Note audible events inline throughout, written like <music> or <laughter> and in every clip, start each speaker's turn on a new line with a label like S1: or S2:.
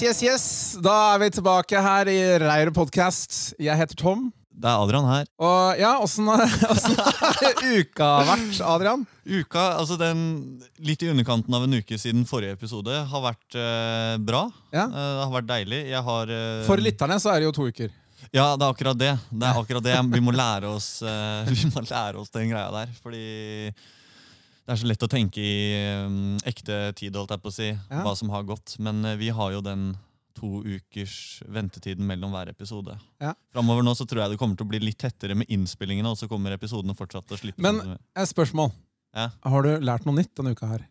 S1: Yes, yes, yes! Da er vi tilbake her i Reir podkast. Jeg heter Tom.
S2: Det er Adrian her.
S1: Og ja, åssen <laughs> åssen har uka vært, Adrian?
S2: Uka, altså den litt i underkanten av en uke siden forrige episode, har vært eh, bra.
S1: Ja.
S2: Eh, det har vært deilig. Jeg har eh,
S1: For lytterne så er det jo to uker.
S2: Ja, det er akkurat det. Det er akkurat det. Vi må lære oss, eh, <laughs> vi må lære oss den greia der. Fordi det er så lett å tenke i um, ekte tid, holdt jeg på å si,
S1: Ja.
S2: hva som har gått. Men uh, vi har jo den to ukers ventetiden mellom hver episode.
S1: Ja.
S2: Framover nå så tror jeg det kommer til å bli litt tettere med innspillingene, og så kommer episodene fortsatt til å slippe.
S1: Men-
S2: sånn.
S1: Et spørsmål.
S2: Ja.
S1: Har du lært noe nytt denne uka her?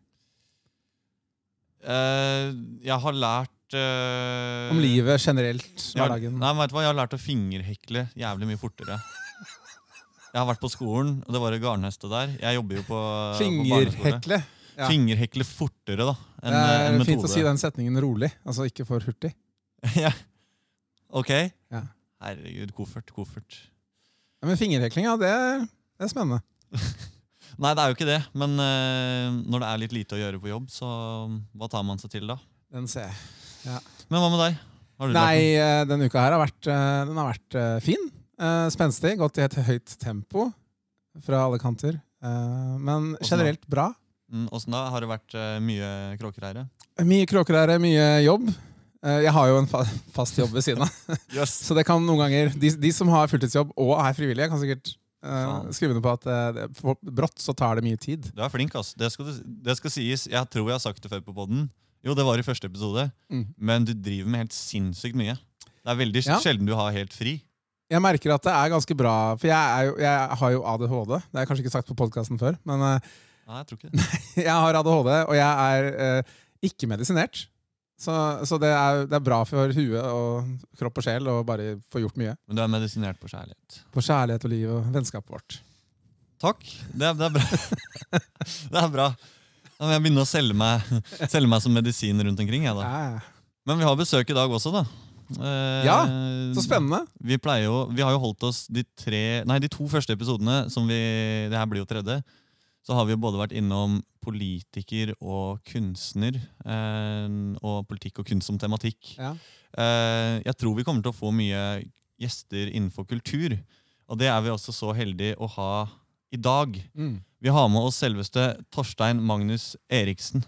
S2: Uh, jeg har lært eh,
S1: Om livet generelt? Hverdagen?
S2: nei, vet du hva? Jeg har lært å fingerhekle jævlig mye fortere. Jeg har vært på skolen, og det var et garnnøste der. Jeg jobber jo på, på.
S1: Fingerhekle? Ja.
S2: Fingerhekle fortere, da. En,
S1: Det er
S2: en
S1: fint å si den setningen rolig, altså ikke for hurtig. <laughs>
S2: ja. Ok.
S1: Ja.
S2: Herregud, koffert, koffert.
S1: Ja, men fingerhekling, ja, det, det er spennende. <laughs>
S2: Nei, det er jo ikke det. Men uh, når det er litt lite å gjøre på jobb, så hva tar man seg til da?
S1: Den ser jeg.
S2: Men hva med deg? Har du
S1: Nei, den denne uka her har vært, eh, den har vært eh, fin. Eh, Spenstig. Gått i et høyt tempo fra alle kanter. Uh, Men
S2: da?
S1: generelt bra.
S2: Åssen Mm, da? Har det vært uh, mye kråkereire?
S1: Mye kråkereire, mye jobb. Jeg har jo en fa fast jobb ved siden av. <laughs>
S2: Yes.
S1: Så det kan noen ganger De, de som har fulltidsjobb og er frivillige, kan sikkert
S2: uh,
S1: skrive under på at det, for brått så tar det mye tid.
S2: Du er flink, ass. Det skal, du- det skal sies. Jeg tror jeg har sagt det før på podden. Jo, det var i første episode.
S1: Mm.
S2: Men du driver med helt sinnssykt mye. Det er veldig
S1: Ja.
S2: sjelden du har helt fri.
S1: Jeg merker at det er ganske bra, for jeg, er jo, jeg har jo ADHD. Det har jeg kanskje ikke sagt på podkasten før, men eh,
S2: Nei, jeg tror ikke det. <laughs>
S1: jeg har ADHD, og jeg er eh, ikke medisinert. Så, så det, er, det er bra for huet og kropp og sjel å bare få gjort mye.
S2: Men du er medisinert på kjærlighet.
S1: På kjærlighet og liv og vennskapet vårt.
S2: Takk. Det er, det er bra. <laughs> det er bra. Jeg begynner å selge meg, selge meg som medisin rundt omkring. Jeg, da.
S1: Ja,
S2: Men vi har besøk i dag også, da. Eh,
S1: Ja, så spennende.
S2: Vi, jo, vi har jo holdt oss de, tre, nei, de to første episodene, som vi, det her blir jo tredje, så har vi jo både vært innom politiker og kunstner, eh, og politikk og kunst som tematikk.
S1: Ja.
S2: Eh, jeg tror vi kommer til å få mye gjester innenfor kultur, og det er vi også så heldige å ha i dag.
S1: Mm.
S2: Vi har med oss selveste Torstein Magnus Eriksen.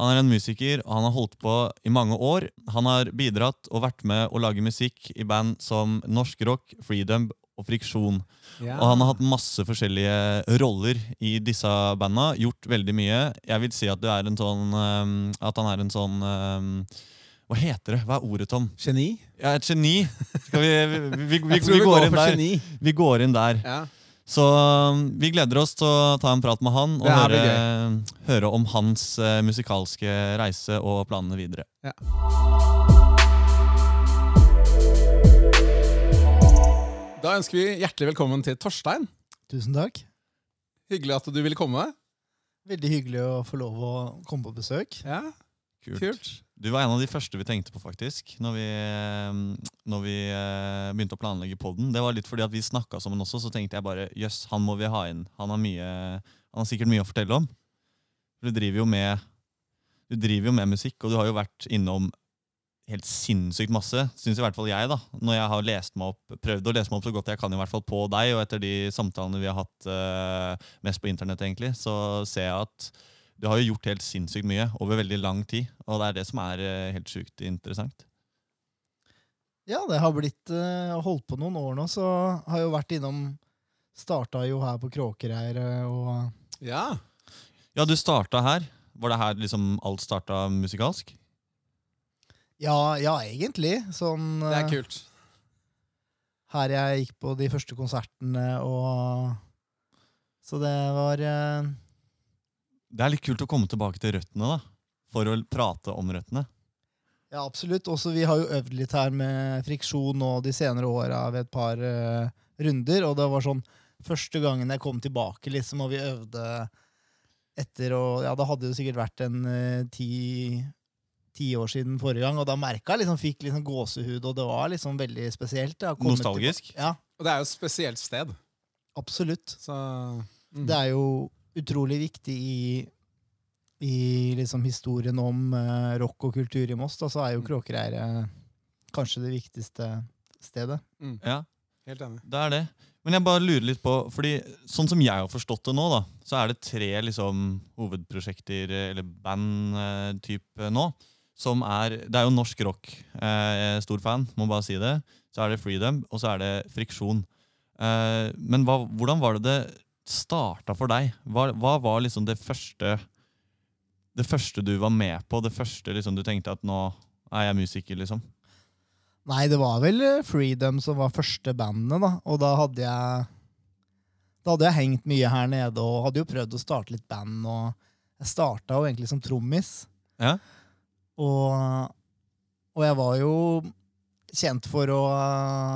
S2: Han er en musiker, og han har holdt på i mange år. Han har bidratt og vært med å lage musikk i band som Norsk Rock, Freedom og Friksjon.
S1: Ja.
S2: Og han har hatt masse forskjellige roller i disse banda, gjort veldig mye. Jeg vil si at, du er en sånn, um, at han er en sånn um, Hva heter det? Hva er ordet, Tom?
S1: Geni.
S2: Ja, et geni. Vi, vi, vi, vi, går inn der. Vi går inn der.
S1: Ja.
S2: Så um, vi gleder oss til å ta en prat med han og høre, høre om hans uh, musikalske reise og planene videre.
S1: Da ønsker vi hjertelig velkommen til Torstein.
S3: Tusen takk.
S1: Hyggelig at du ville komme.
S3: Veldig hyggelig å få lov å komme på besøk.
S1: Ja,
S2: Kult.
S1: kult.
S2: Du var en av de første vi tenkte på, faktisk, når vi, eh, når vi eh, begynte å planlegge podden. Det var litt fordi at vi snakka sammen også, så tenkte jeg bare jøss, han må vi ha inn. Han har, mye, han har sikkert mye å fortelle om. Du driver med du driver jo med musikk, og du har jo vært innom helt sinnssykt masse, syns i hvert fall jeg, da. Når jeg har lest meg opp, prøvd å lese meg opp så godt jeg kan i hvert fall på deg, og etter de samtalene vi har hatt uh, mest på internett, egentlig, så ser jeg at du har jo gjort helt sinnssykt mye over veldig lang tid, og det er det som er eh, helt sjukt interessant.
S3: Ja, det har blitt eh, holdt på noen år nå, så har jeg jo vært innom Starta jo her på Kråkereir eh, og
S1: Ja.
S2: Ja, du starta her. Var det her liksom alt starta musikalsk?
S3: Ja, ja, egentlig. Sånn
S1: Det er kult.
S3: her jeg gikk på de første konsertene og Så det var
S2: Det er litt kult å komme tilbake til røttene, da. For å prate om røttene.
S3: Ja, absolutt. Også vi har jo øvd litt her med friksjon nå de senere åra ved et par uh, runder, og det var sånn første gangen jeg kom tilbake, liksom, og vi øvde etter og Ja, det hadde jo sikkert vært en uh, ti, ti år siden forrige gang, og da merka jeg liksom, fikk liksom gåsehud, og det var liksom veldig spesielt. Da,
S2: Nostalgisk?
S3: tilbake. Ja,
S1: Og det er jo et spesielt sted.
S3: absolutt.
S1: Så mm.
S3: Det er jo utrolig viktig i i liksom historien om uh, rock og kultur i Moss, da, så er jo
S1: Mm.
S3: Kanskje det viktigste stedet.
S1: Mm.
S2: Ja,
S1: Helt enig.
S2: det er det. Men jeg bare lurer litt på, fordi sånn som jeg har forstått det nå, da, så er det tre liksom, hovedprosjekter, eh, eller band-type nå, som er Det er jo norsk rock. Eh, stor fan, må bare si det. Så er det Freedom, og så er det Friksjon. Eh, men hva, hvordan var det det starta for deg? Hva, hva var liksom det første Det første du var med på? Det første liksom, du tenkte at nå er jeg musiker, liksom?
S3: Nei, det var vel eh, Freedom som var første bandet, da. Og da hadde jeg Da hadde jeg hengt mye her nede og hadde jo prøvd å starte litt band. Og jeg starta jo egentlig som trommis.
S2: Ja.
S3: Og, og jeg var jo kjent for å,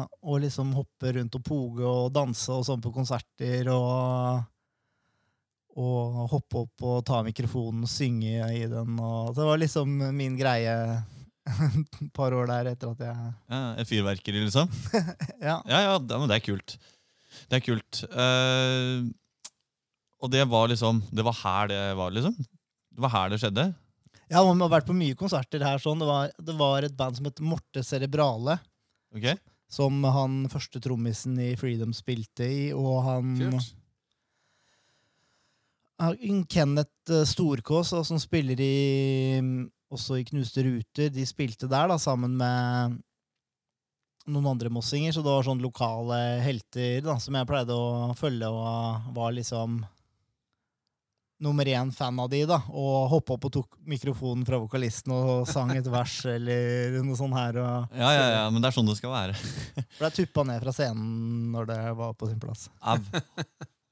S3: å liksom hoppe rundt og poge og danse og sånn på konserter. Og, og hoppe opp og ta mikrofonen og synge i den. Og det var liksom min greie <laughs> et par år der etter at jeg
S2: Ja, et fyrverkeri, liksom? <laughs>
S3: Ja.
S2: Ja, ja, det, men det er kult. Det er kult. Uh, og det var liksom Det var her det var, liksom? Det var her det skjedde?
S3: Ja, man har vært på mye konserter her. sånn. Det var, det var et band som het Morte Cerebrale.
S2: Okay.
S3: Som han første trommisen i Freedom spilte i. Og han
S1: Kult.
S3: Kenneth eh, Storkås, som spiller i mm, også i Knuste Ruter, de spilte der da, sammen med noen andre mossinger. Så det var sånne lokale helter da, som jeg pleide å følge, og var liksom nummer én fan av de. da, Og hoppa opp og tok mikrofonen fra vokalisten og sang et vers <laughs> eller noe sånt her. og
S2: Ja, ja, ja, men det er sånn det skal være. <laughs>
S3: Ble tuppa ned fra scenen når det var på sin plass.
S2: Av.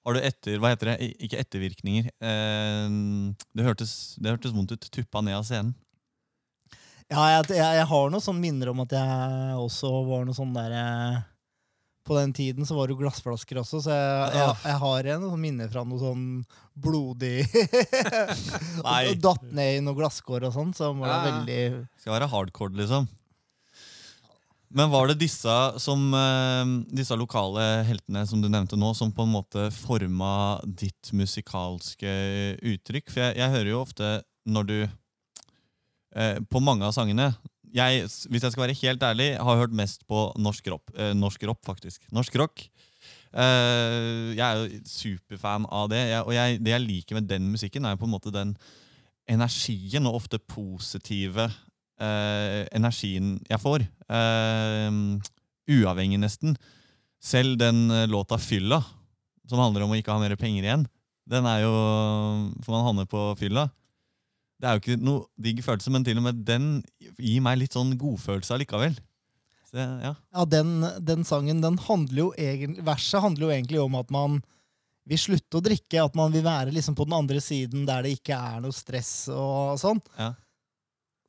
S2: Har du etter, hva heter det? Ikke ettervirkninger. Eh, det, hørtes, det hørtes vondt ut. Tuppa ned av scenen.
S3: Ja, jeg, jeg, jeg har noen sånne minner om at jeg også var noe sånn der eh, På den tiden så var det jo glassflasker også, så jeg, jeg, jeg har en som minner fra noe sånn blodig. <laughs> Og Datt ned i noen glasskår og sånn, som var
S1: Ja, ja.
S3: veldig
S2: Skal være hardcore, liksom. Men var det disse, som, eh, disse lokale heltene som du nevnte nå, som på en måte forma ditt musikalske uttrykk? For jeg, jeg hører jo ofte når du eh, På mange av sangene jeg, Hvis jeg skal være helt ærlig, har hørt mest på norsk rock, eh, norsk rock faktisk. Norsk rock. Eh, jeg er jo superfan av det. Jeg, og jeg, det jeg liker med den musikken, er på en måte den energien, og ofte positive eh, energien jeg får. Eh, uavhengig, nesten. Selv den eh, låta 'Fylla', som handler om å ikke ha mer penger igjen, den er jo For man havner på fylla. Det er jo ikke noe digg følelse, men til og med den gir meg litt sånn godfølelse allikevel. Så, ja.
S3: Ja, den, den sangen, den handler jo egentlig Verset handler jo egentlig om at man vil slutte å drikke. At man vil være liksom på den andre siden der det ikke er noe stress og sånn.
S2: Ja.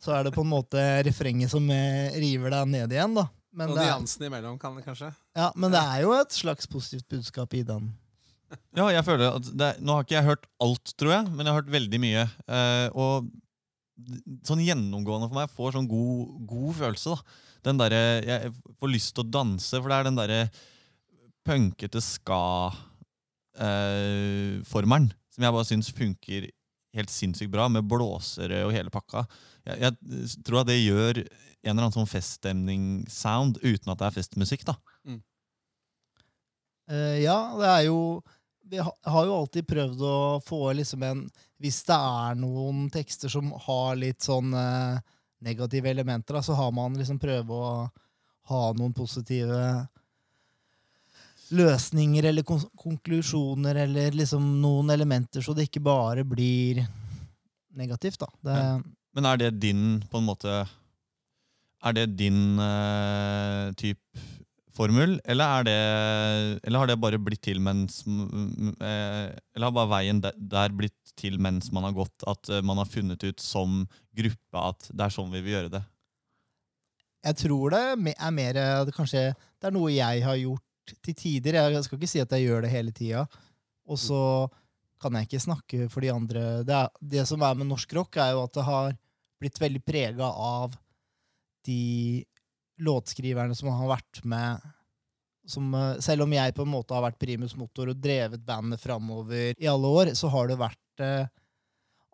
S3: Så er det på en måte refrenget som eh, river deg ned igjen, da. Men
S1: Og
S3: det, er,
S1: nyansen imellom, kan det kanskje?
S3: ja, men det er jo et slags positivt budskap i den.
S2: Ja, jeg føler at det, Nå har ikke jeg hørt alt, tror jeg, men jeg har hørt veldig mye. Eh, og sånn gjennomgående for meg får sånn god, god følelse. da. Den derre Jeg får lyst til å danse, for det er den derre punkete ska-formelen som jeg bare syns funker helt sinnssykt bra, med blåsere og hele pakka. Jeg, jeg tror at det gjør en eller annen sånn feststemning-sound uten at det er festmusikk. da.
S3: Eh, ja, det er jo Vi har jo alltid prøvd å få liksom en Hvis det er noen tekster som har litt sånn eh, negative elementer, da, så har man liksom prøvd å ha noen positive løsninger eller kon konklusjoner eller liksom noen elementer, så det ikke bare blir negativt, da. Det.
S2: Men er det din på en måte Er det din uh, type formel, eller, er det, eller har det bare blitt til mens eh, Eller har bare veien der, blitt til mens man har gått? At eh, man har funnet ut som gruppe at det er sånn vi vil gjøre det?
S3: Jeg tror det er mer Kanskje det er noe jeg har gjort til tider. Jeg skal ikke si at jeg gjør det hele tida. Og så kan jeg ikke snakke for de andre. Det, er, det som er med norsk rock, er jo at det har blitt veldig prega av de låtskriverne som har vært med som, eh, Selv om jeg på en måte har vært primus motor og drevet bandet framover i alle år, så har det vært eh,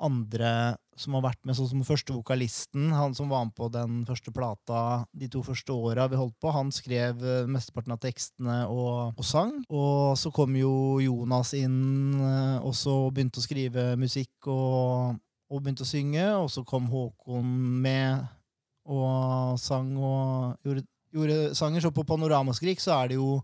S3: andre som har vært med, sånn som første vokalisten, han som var med på den første plata de to første åra vi holdt på, han skrev eh, mesteparten av tekstene og, og sang. Og så kom jo Jonas inn eh, og så begynte å skrive musikk og, og begynte å synge, og så kom Håkon med og sang og gjorde, gjorde sanger. Så på Panoramaskrik så er det jo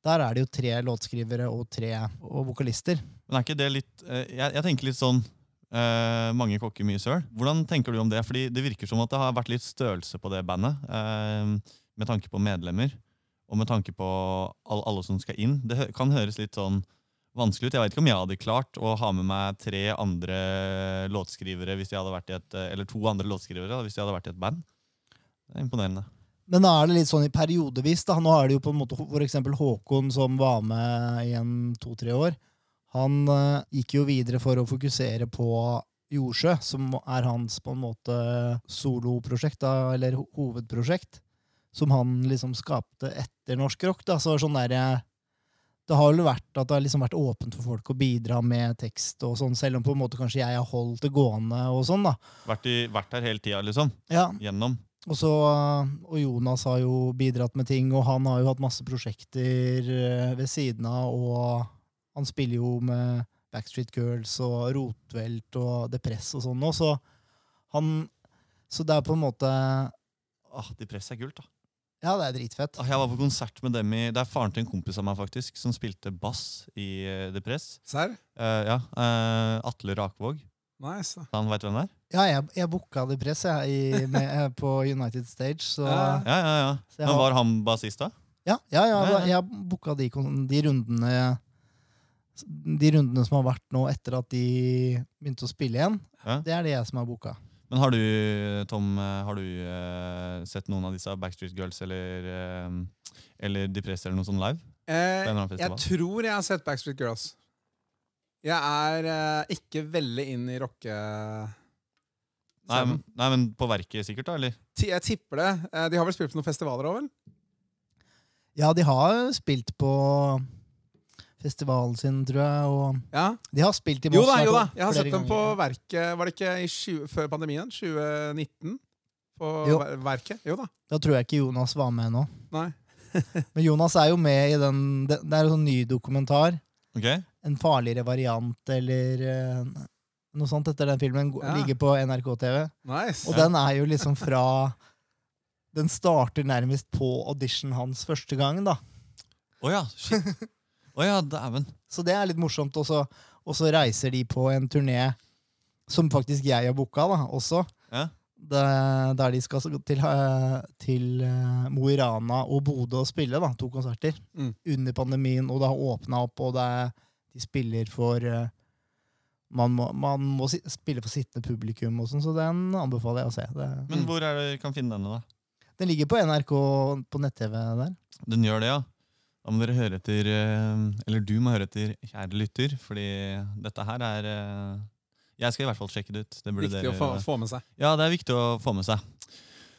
S3: der er det jo tre låtskrivere og tre og vokalister.
S2: Men er ikke det litt eh, jeg, jeg tenker litt sånn eh, mange kokker, mye søl. Hvordan tenker du om det? Fordi Det virker som at det har vært litt størrelse på det bandet. Eh, med tanke på medlemmer, og med tanke på all, alle som skal inn. Det kan høres litt sånn vanskelig ut. Jeg vet ikke om jeg hadde klart å ha med meg tre andre låtskrivere hvis jeg hadde vært i et, eh, eller to andre låtskrivere hvis jeg hadde vært i et band. Det er imponerende.
S3: Men da er det litt sånn i periodevis. da. Nå er det jo på en måte eksempel Håkon som var med i en to-tre år. Han eh, gikk jo videre for å fokusere på Jordsjø, som er hans på en måte soloprosjekt, da, eller hovedprosjekt. Som han liksom skapte etter norsk rock. da, så sånn der, eh, Det har vel vært at det har liksom vært åpent for folk å bidra med tekst, og sånn, selv om på en måte kanskje jeg har holdt det gående. og sånn da.
S2: Vært, i, vært her hele tida, liksom.
S3: Ja,
S2: Gjennom.
S3: Og, så, og Jonas har jo bidratt med ting, og han har jo hatt masse prosjekter eh, ved siden av. Og han spiller jo med Backstreet Girls og Rotvelt og Depress og sånn nå, så han Så det er på en måte
S2: Ah, Depress er kult, da.
S3: Ja, det er dritfett.
S2: Ah, Jeg var på konsert med dem i Det er faren til en kompis av meg, faktisk, som spilte bass i uh, The
S1: Serr?
S2: Eh, ja, uh, Atle Rakvåg.
S1: Nice.
S2: Han veit hvem det er?
S3: Ja, jeg, jeg booka Depress jeg, i, med, eh, på United Stage, så
S1: Ja.
S2: Ja, ja, ja.
S3: Så
S2: Men var han bassist, da?
S3: Ja, ja, ja,
S2: Ja, ja.
S3: jeg booka de, de rundene De rundene som har vært nå etter at de begynte å spille igjen.
S2: Ja.
S3: Det er det jeg som har booka.
S2: Men har du, Tom, eh, har du uh, sett noen av disse Backstreet Girls eller, uh, eller Depress eller noe sånt live?
S1: Eh, jeg tror jeg har sett Backstreet Girls. Jeg er eh, ikke veldig inn i rocke...
S2: Nei, men- nei, men på verket sikkert, da? eller?
S1: Ti- Jeg tipper det. Eh, De har vel spilt på noen festivaler òg, vel?
S3: Ja, de har spilt på festivalen sin, tror jeg, og
S1: Ja.
S3: de har spilt i
S1: Jo da, jo da. Jeg har
S3: flere
S1: sett dem på
S3: ganger.
S1: verket Var det ikke i 20, før pandemien? 2019? På
S3: Jo.
S1: ver- verket? Jo da.
S3: Da tror jeg ikke Jonas var med nå.
S1: Nei. <laughs>
S3: Men Jonas er jo med i den Det, det er en sånn ny dokumentar.
S2: Ok?
S3: En farligere variant, eller uh, noe sånt etter den filmen.
S1: Ja.
S3: Ligger på NRK TV.
S1: Nice.
S3: Og den er jo liksom fra Den starter nærmest på audition hans første gang, da.
S2: Å ja, shit. <laughs> Å ja, dæven.
S3: Så det er litt morsomt. Og så, og så reiser de på en turné som faktisk jeg har booka, da, også.
S2: Ja.
S3: Det- der de skal til, eh, til eh, Mo i Rana og Bodø og spille, da, to konserter.
S1: Mm.
S3: Under pandemien, og det har åpna opp, og det er, de spiller for eh, man må, man må spille for sittende publikum, og sånn, så den anbefaler jeg å se. Det,
S2: Men hvor er det vi kan finne denne, da?
S3: den ligger på NRK på nett-TV der.
S2: Den gjør det, ja. Da må dere høre etter eh, Eller du må høre etter, kjære lytter, fordi dette her er eh, Jeg skal i hvert fall sjekke det ut. Det burde
S1: Viktig
S2: dere
S1: å få, få med seg.
S2: Ja, det er viktig å få med seg.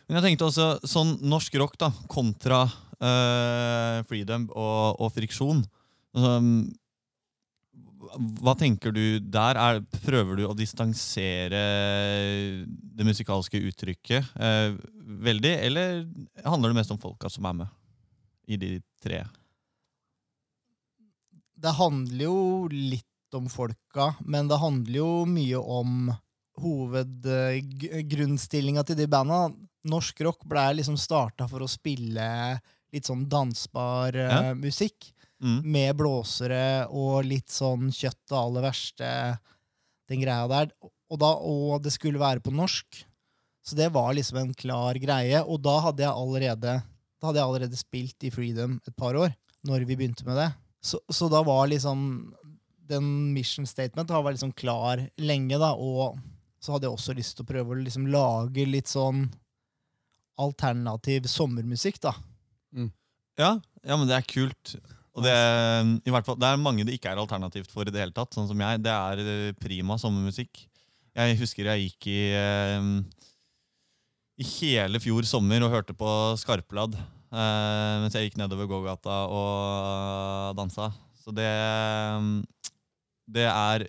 S2: Men jeg tenkte også sånn norsk rock da, kontra eh, freedom og, og friksjon. Um, hva tenker du der? Er, prøver du å distansere det musikalske uttrykket eh, veldig, eller handler det mest om folka som er med i de tre?
S3: det handler jo litt om folka, men det handler jo mye om hovedgrunnstillinga til de banda. Norsk rock ble liksom starta for å spille litt sånn dansbar eh,
S2: Ja.
S3: musikk.
S2: Mm.
S3: Med blåsere og litt sånn kjøtt og aller verste, den greia der. Og, da, og det skulle være på norsk. Så det var liksom en klar greie. Og da hadde jeg allerede, da hadde jeg allerede spilt i Freedom et par år, når vi begynte med det. Så, så da var liksom Den mission statement har vært liksom klar lenge, da. Og så hadde jeg også lyst til å prøve å liksom lage litt sånn alternativ sommermusikk, da.
S2: Ja, ja, men det er kult. Og det, i hvert fall, det er mange det ikke er alternativt for i det hele tatt, sånn som jeg. Det er eh, prima sommermusikk. Jeg husker jeg gikk i eh, i hele fjor sommer og hørte på Skarpladd eh, mens jeg gikk nedover gågata og dansa. Så det Det er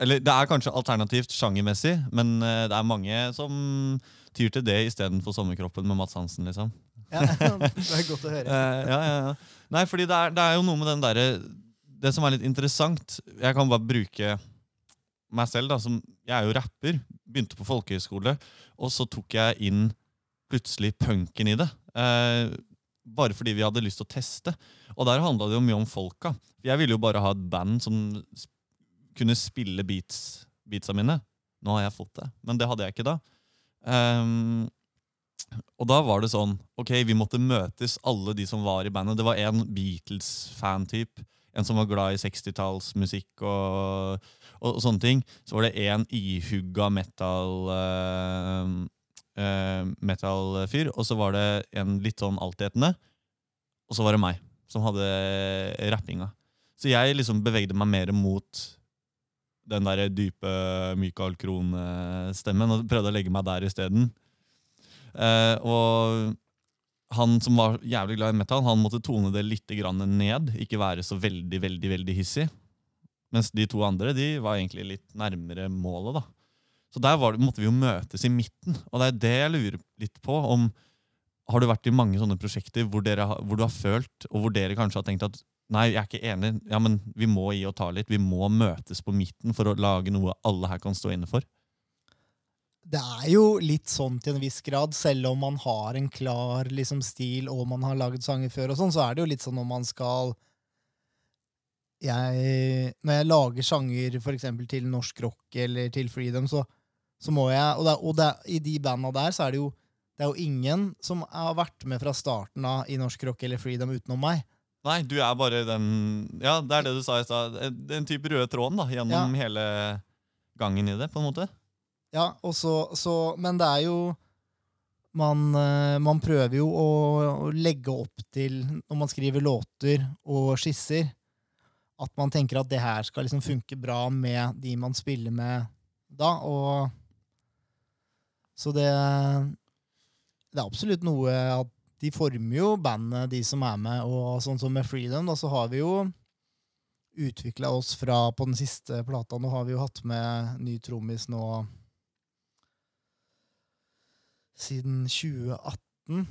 S2: Eller det er kanskje alternativt sjangermessig, men det er mange som tyr til det istedenfor Sommerkroppen med Mats Hansen, liksom.
S3: Ja, <laughs> det er <laughs> godt å høre.
S2: Eh, ja, ja, ja. Nei, fordi det er, det er jo noe med den derre Det som er litt interessant Jeg kan bare bruke meg selv, da. Som, jeg er jo rapper. Begynte på folkehøyskole, og så tok jeg inn plutselig punken i det. Eh, bare fordi vi hadde lyst til å teste. Og der handla det jo mye om folka. Jeg ville jo bare ha et band som kunne spille beats, beatsa mine. Nå har jeg fått det, men det hadde jeg ikke da. Ehm, og da var det sånn Ok, vi måtte møtes, alle de som var i bandet. Det var en Beatles-fan-typ. En som var glad i 60-tallsmusikk og, og, og sånne ting. Så var det en ihugga metal uh, uh, metal-fyr. Og så var det en litt sånn altetende. Og så var det meg, som hadde rappinga. Så jeg liksom bevegde meg mer mot den der dype Michael Krohn-stemmen og prøvde å legge meg der isteden. Eh, og han som var jævlig glad i metal, han måtte tone det litt ned. Ikke være så veldig, veldig veldig hissig. Mens de to andre de var egentlig litt nærmere målet. da. Så der det, måtte vi jo møtes i midten. Og det er det jeg lurer litt på. om Har du vært i mange sånne prosjekter hvor, dere, hvor du har følt, og hvor dere kanskje har tenkt at nei, jeg er ikke enig, ja, men vi må gi og ta litt. Vi må møtes på midten for å lage noe alle her kan stå inne for.
S3: Det er jo litt sånn til en viss grad, selv om man har en klar liksom, stil og man har laget sanger før, og sånn, så er det jo litt sånn om man skal jeg, Når jeg lager sanger for eksempel til norsk rock eller til Freedom, så, så må jeg Og, det, og det, i de banda der så er det jo det er jo ingen som har vært med fra starten av i norsk rock eller Freedom utenom meg.
S2: Nei, du er bare den Ja, det er det du sa i stad. Den type røde tråden da, gjennom hele gangen i det, på en måte.
S3: Ja, så, så, men det er jo man, eh, man prøver jo å, å legge opp til, når man skriver låter og skisser, at man tenker at det her skal liksom funke bra med de man spiller med da. Og så det, det er absolutt noe at de former jo bandet, de som er med. Og sånn som med Freedom, da, så har vi jo utvikla oss fra på den siste plata. Nå har vi jo hatt med ny trommis nå siden 2018.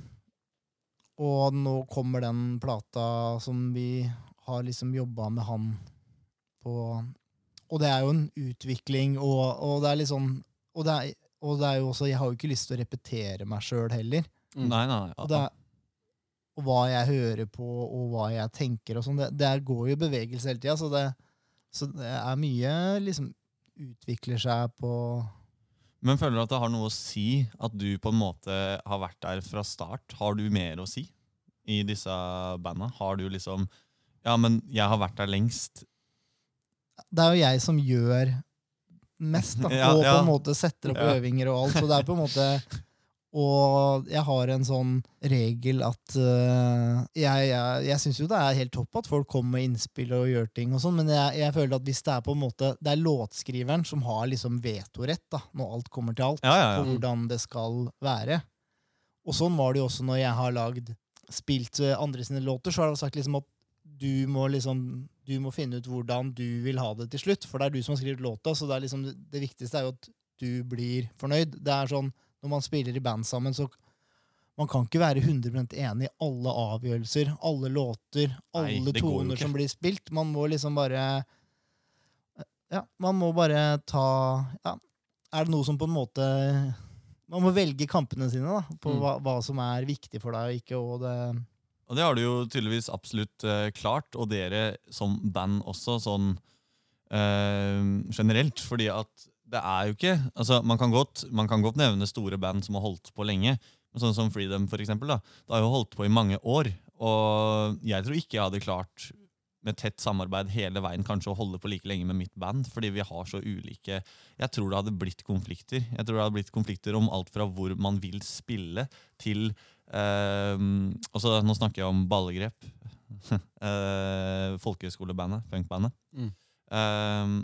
S3: Og nå kommer den plata som vi har liksom jobba med han på Og det er jo en utvikling, og, og det er litt sånn og det er, og det er jo også Jeg har jo ikke lyst til å repetere meg sjøl heller.
S1: Mm.
S2: Nei, nei, nei.
S3: Og, det er, og hva jeg hører på, og hva jeg tenker og sånn. Det, det går jo i bevegelse hele tida, så, så det er mye liksom utvikler seg på
S2: Men føler du at det har noe å si at du på en måte har vært der fra start? Har du mer å si i disse banda? Har du liksom Ja, men jeg har vært der lengst.
S3: Det er jo jeg som gjør mest, da, <laughs>
S2: Ja,
S3: og på
S2: ja.
S3: en måte setter opp
S2: Ja.
S3: øvinger og alt. Så det er på en måte <laughs> Og jeg har en sånn regel at uh, Jeg, jeg, jeg syns jo det er helt topp at folk kommer med innspill og gjør ting, og sånn, men jeg, jeg føler at hvis det er på en måte Det er låtskriveren som har liksom vetorett da, når alt kommer til alt,
S2: Ja, ja,
S3: på hvordan det skal være. Og sånn var det jo også når jeg har lagd spilt øh, andre sine låter, så har jeg sagt liksom at du må liksom du må finne ut hvordan du vil ha det til slutt, for det er du som har skrevet låta, så det, er liksom, det viktigste er jo at du blir fornøyd. Det er sånn, Når man spiller i band sammen, så man kan ikke være 100% enig i alle avgjørelser, alle låter, alle
S2: Nei,
S3: toner som blir spilt. Man må liksom bare Ja, man må bare ta ja, Er det noe som på en måte Man må velge kampene sine da, på
S1: Mm.
S3: hva, hva som er viktig for deg og ikke. og det...
S2: Og det har du jo tydeligvis absolutt uh, klart, og dere som band også, sånn uh, generelt. Fordi at det er jo ikke altså man kan, godt, man kan godt nevne store band som har holdt på lenge. Sånn som Freedom, for eksempel. Da, det har jo holdt på i mange år. Og jeg tror ikke jeg hadde klart med tett samarbeid hele veien kanskje å holde på like lenge med mitt band, fordi vi har så ulike Jeg tror det hadde blitt konflikter. Jeg tror det hadde blitt konflikter om alt fra hvor man vil spille, til eh, også, nå snakker jeg om ballegrep. <laughs> eh, folkehøyskolebandet, punkbandet.
S1: Mm.
S2: Um,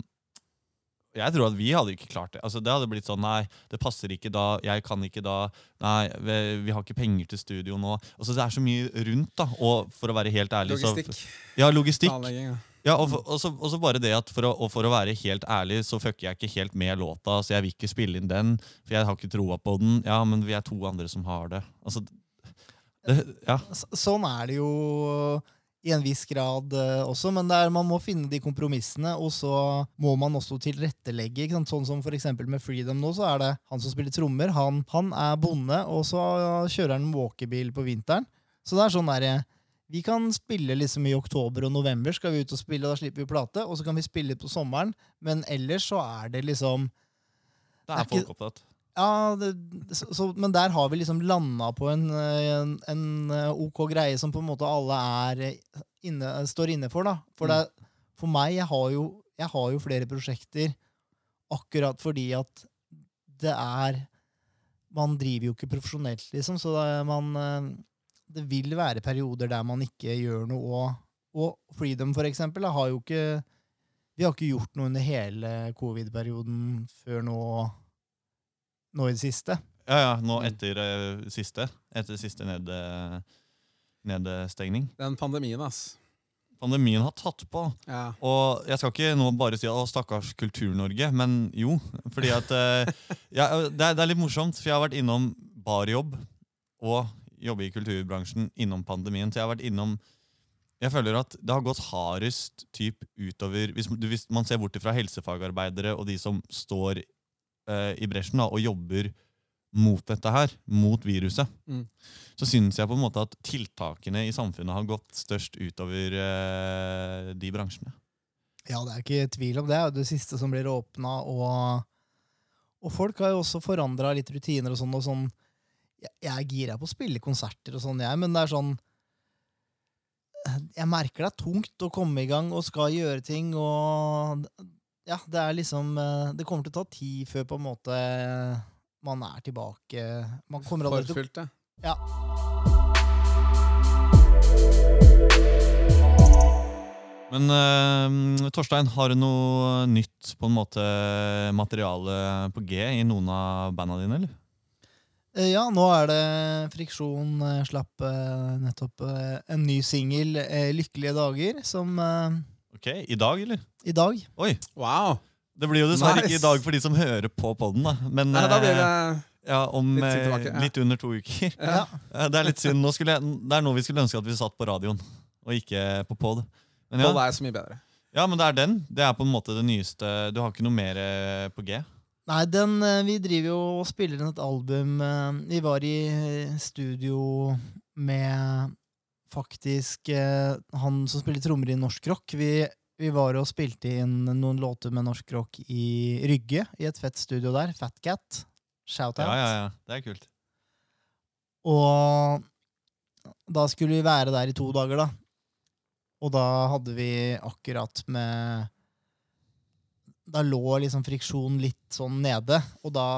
S2: Jeg tror at vi hadde ikke klart det. Altså, det hadde blitt sånn Nei, det passer ikke da. Jeg kan ikke da. Nei, vi, vi har ikke penger til studio nå. Altså, det er så mye rundt, da. Og for å være helt ærlig så-
S1: Logistikk.
S2: Ja, logistikk.
S1: Planlegging. Ja.
S2: Ja, og, for, og, så, og så bare det at for å, og for å være helt ærlig, så fucker jeg ikke helt med låta. Så jeg vil ikke spille inn den, for jeg har ikke troa på den. Ja, men vi er to andre som har det. Altså, det ja.
S3: Sånn er det jo i en viss grad uh, også, men det er, man må finne de kompromissene, og så må man også tilrettelegge. Sånn som for med Freedom nå, så er det han som spiller trommer. Han, han er bonde, og så kjører han walkiebil på vinteren. Så det er sånn derre Vi kan spille liksom i oktober og november, skal vi ut og spille, og da slipper vi plate. Og så kan vi spille på sommeren, men ellers så er det liksom Det er
S2: er folk opptatt.
S3: Ja, det, så, så, men der har vi liksom landa på en, eh, en, en eh, ok greie som på en måte alle er eh, inne, står inne for. da. For, det, for meg, jeg har, jo, jeg har jo flere prosjekter akkurat fordi at det er Man driver jo ikke profesjonelt, liksom, så det, man, det vil være perioder der man ikke gjør noe. Og, og Freedom, for eksempel, da, har jo ikke Vi har ikke gjort noe under hele covid-perioden før nå nå i det siste.
S2: Ja, ja, nå etter eh, siste. Etter siste ned, eh, nedstengning.
S1: Den pandemien, ass.
S2: Pandemien har tatt på.
S1: Ja.
S2: Og jeg skal ikke nå bare si 'Å, stakkars Kultur-Norge', men jo. Fordi at eh, ja, det, er, det er litt morsomt, for jeg har vært innom barjobb og jobbe i kulturbransjen innom pandemien. Så jeg har vært innom Jeg føler at det har gått hardest typ utover Hvis, hvis man ser bort fra helsefagarbeidere og de som står i bresjen da, og jobber mot dette her, mot viruset,
S1: Mm.
S2: så syns jeg på en måte at tiltakene i samfunnet har gått størst utover eh, de bransjene.
S3: Ja, det er ikke tvil om det. Det er jo det siste som blir åpna, og, og folk har jo også forandra litt rutiner og sånn. og sånn. Jeg, jeg er gira på å spille konserter og sånn, jeg, men det er sånn Jeg merker det er tungt å komme i gang og skal gjøre ting, og ja, det er liksom eh, Det kommer til å ta tid før på en måte man er tilbake. Man kommer aldri til å
S1: Forfulgt, ja.
S2: Men uh, Torstein, har du noe nytt på en måte materiale på G i noen av banda dine, eller?
S3: Eh, Ja, nå er det Friksjon eh, slapp eh, nettopp eh, en ny singel, eh, 'Lykkelige dager', som eh,
S2: Ok, I dag, eller?
S3: i dag.
S2: Oi!
S1: Wow!
S2: Det blir jo dessverre
S1: Nice.
S2: ikke i dag for de som hører på podden, da. Men
S1: Nei, da blir det
S2: eh, ja, om
S1: litt
S2: eh,
S1: tilbake, ja.
S2: litt under to uker.
S1: ja. <laughs>
S2: Eh, Det er litt synd. Nå jeg, det er nå vi skulle ønske at vi satt på radioen, og ikke på pod. Men ja,
S1: er så mye bedre.
S2: ja, men det er den. Det er på en måte det nyeste. Du har ikke noe mer på G?
S3: Nei, den, vi driver jo og spiller inn et album. Vi var i studio med faktisk eh, han som spiller trommer i norsk rock. Vi, vi var og spilte inn noen låter med norsk rock i Rygge, i et fett studio der. Fat Cat. Shout out.
S2: Ja, ja, ja. Det er kult.
S3: Og da skulle vi være der i to dager, da. Og da hadde vi akkurat med Da lå liksom friksjonen litt sånn nede, og da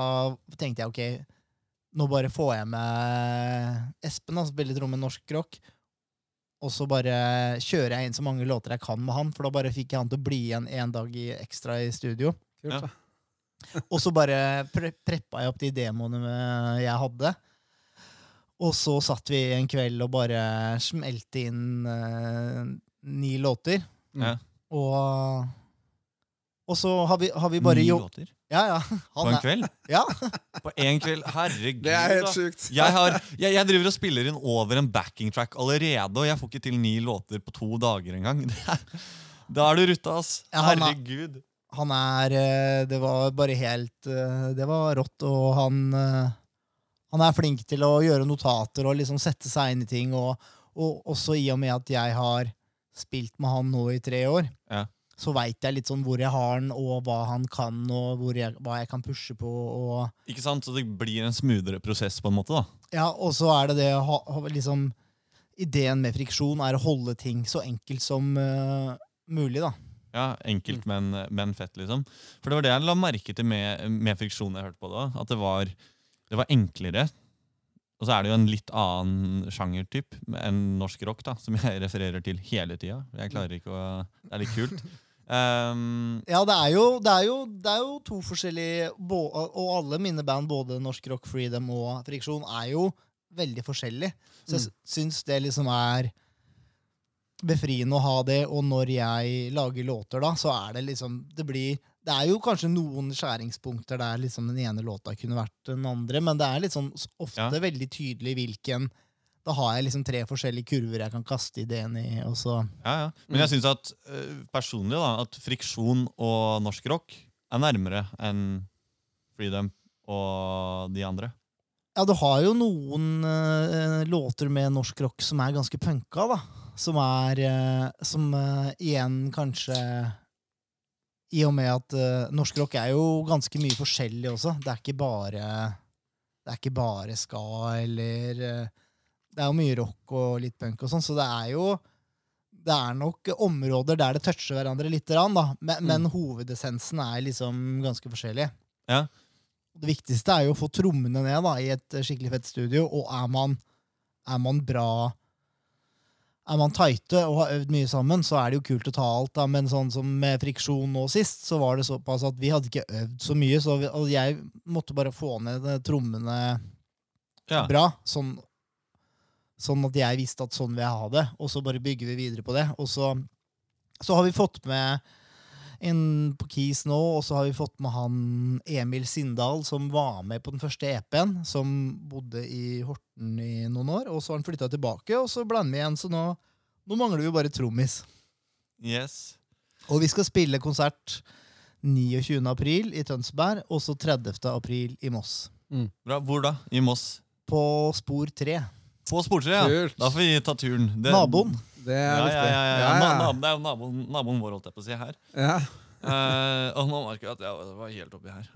S3: tenkte jeg ok, nå bare får jeg med Espen, da, som spiller tromme norsk rock, og så bare kjører jeg inn så mange låter jeg kan med han, for da bare fikk jeg han til å bli igjen en dag i, ekstra i studio.
S1: Kult,
S2: Ja. <laughs>
S3: Og så bare pre preppa jeg opp de demoene jeg hadde. Og så satt vi en kveld og bare smelte inn eh, ni låter.
S2: Ja.
S3: Og, og så har vi, har vi bare
S2: Ni låter
S3: Ja, ja.
S2: på en
S3: er,
S2: kveld? <laughs>
S3: ja.
S2: På en kveld? Herregud.
S1: Det er helt
S2: sykt
S1: sjukt.
S2: Jeg, har, jeg, jeg driver og spiller inn over en backing track allerede, og jeg får ikke til ni låter på to dager engang. <laughs> Er- Da er du rutta, ass.
S3: Ja, han er-
S2: Herregud.
S3: Han er eh, Det var bare helt eh, Det var rått, og han eh, Han er flink til å gjøre notater og liksom sette seg inn i ting, og, og også i og med at jeg har spilt med han nå i tre år,
S2: Ja.
S3: Så veit jeg litt sånn hvor jeg har den, og hva han kan, og jeg, hva jeg kan pushe på, og
S2: Ikke sant? Så det blir en smoothere prosess, på en måte. da.
S3: Ja, og så er det det ha liksom Ideen med friksjon er å holde ting så enkelt som uh, mulig, da.
S2: Ja, Enkelt, men, men fett, liksom. For det var det jeg la merke til med, med friksjon jeg hørte på da. At det var, det var enklere. Og så er det jo en litt annen sjangertyp enn norsk rock, da, som jeg refererer til hele tida. Jeg klarer ikke å Det er litt kult. <laughs> Ehm,
S3: Ja, det er, jo, det, er jo, det er jo to forskjellige Og alle mine band, både Norsk Rock Freedom og Friksjon, er jo veldig forskjellige. Så jeg
S1: Mm.
S3: syns det liksom er befriende å ha det. Og når jeg lager låter, da, så er det liksom Det blir Det er jo kanskje noen skjæringspunkter der liksom den ene låta kunne vært den andre, men det er sånn ofte
S2: Ja.
S3: veldig tydelig hvilken Da har jeg liksom tre forskjellige kurver jeg kan kaste ideen i, og så
S2: ja, ja. Men jeg syns at eh, personlig da, at friksjon og norsk rock er nærmere enn Freedom og de andre.
S3: Ja, du har jo noen uh, låter med norsk rock som er ganske punka, da. Som er uh, Som uh, igjen kanskje I og med at norsk rock er jo ganske mye forskjellig også. Det er ikke bare Det er ikke bare ska eller Det er jo mye rock og litt punk og sånn, så det er jo det er nok områder der det toucher hverandre litt, da, men, men hovedessensen er liksom ganske forskjellig.
S2: Ja.
S3: Det viktigste er jo å få trommene ned da, i et skikkelig fett studio, og er man, er man bra Er man tighte og har øvd mye sammen, så er det jo kult å ta alt, da, men sånn som med friksjon nå sist, så var det såpass at vi hadde ikke øvd så mye, så vi, jeg måtte bare få ned trommene
S2: Ja.
S3: bra, sånn, sånn at jeg visste at sånn vil jeg ha det, og så bare bygger vi videre på det. Og så, så har vi fått med en på Keys nå, og så har vi fått med han Emil Sindal, som var med på den første EP-en, som bodde i Horten i noen år, og så har han flytta tilbake, og så blander vi igjen, så nå, nå mangler vi jo bare trommis.
S2: Yes.
S3: Og vi skal spille konsert 29. april i Tønsberg, og så 30. april i Moss.
S2: Bra. Hvor da? I Moss?
S3: På Spor 3.
S2: På Sportre, ja.
S1: Kult.
S2: Da får vi ta turen. Det-
S3: Naboen.
S1: Det er
S2: ja,
S1: viktig.
S2: ja, ja.
S1: Ja,
S2: Det er jo naboen, naboen vår, holdt jeg på å si, her.
S1: Ja.
S2: uh, og nå merker jeg at jeg var helt oppi her.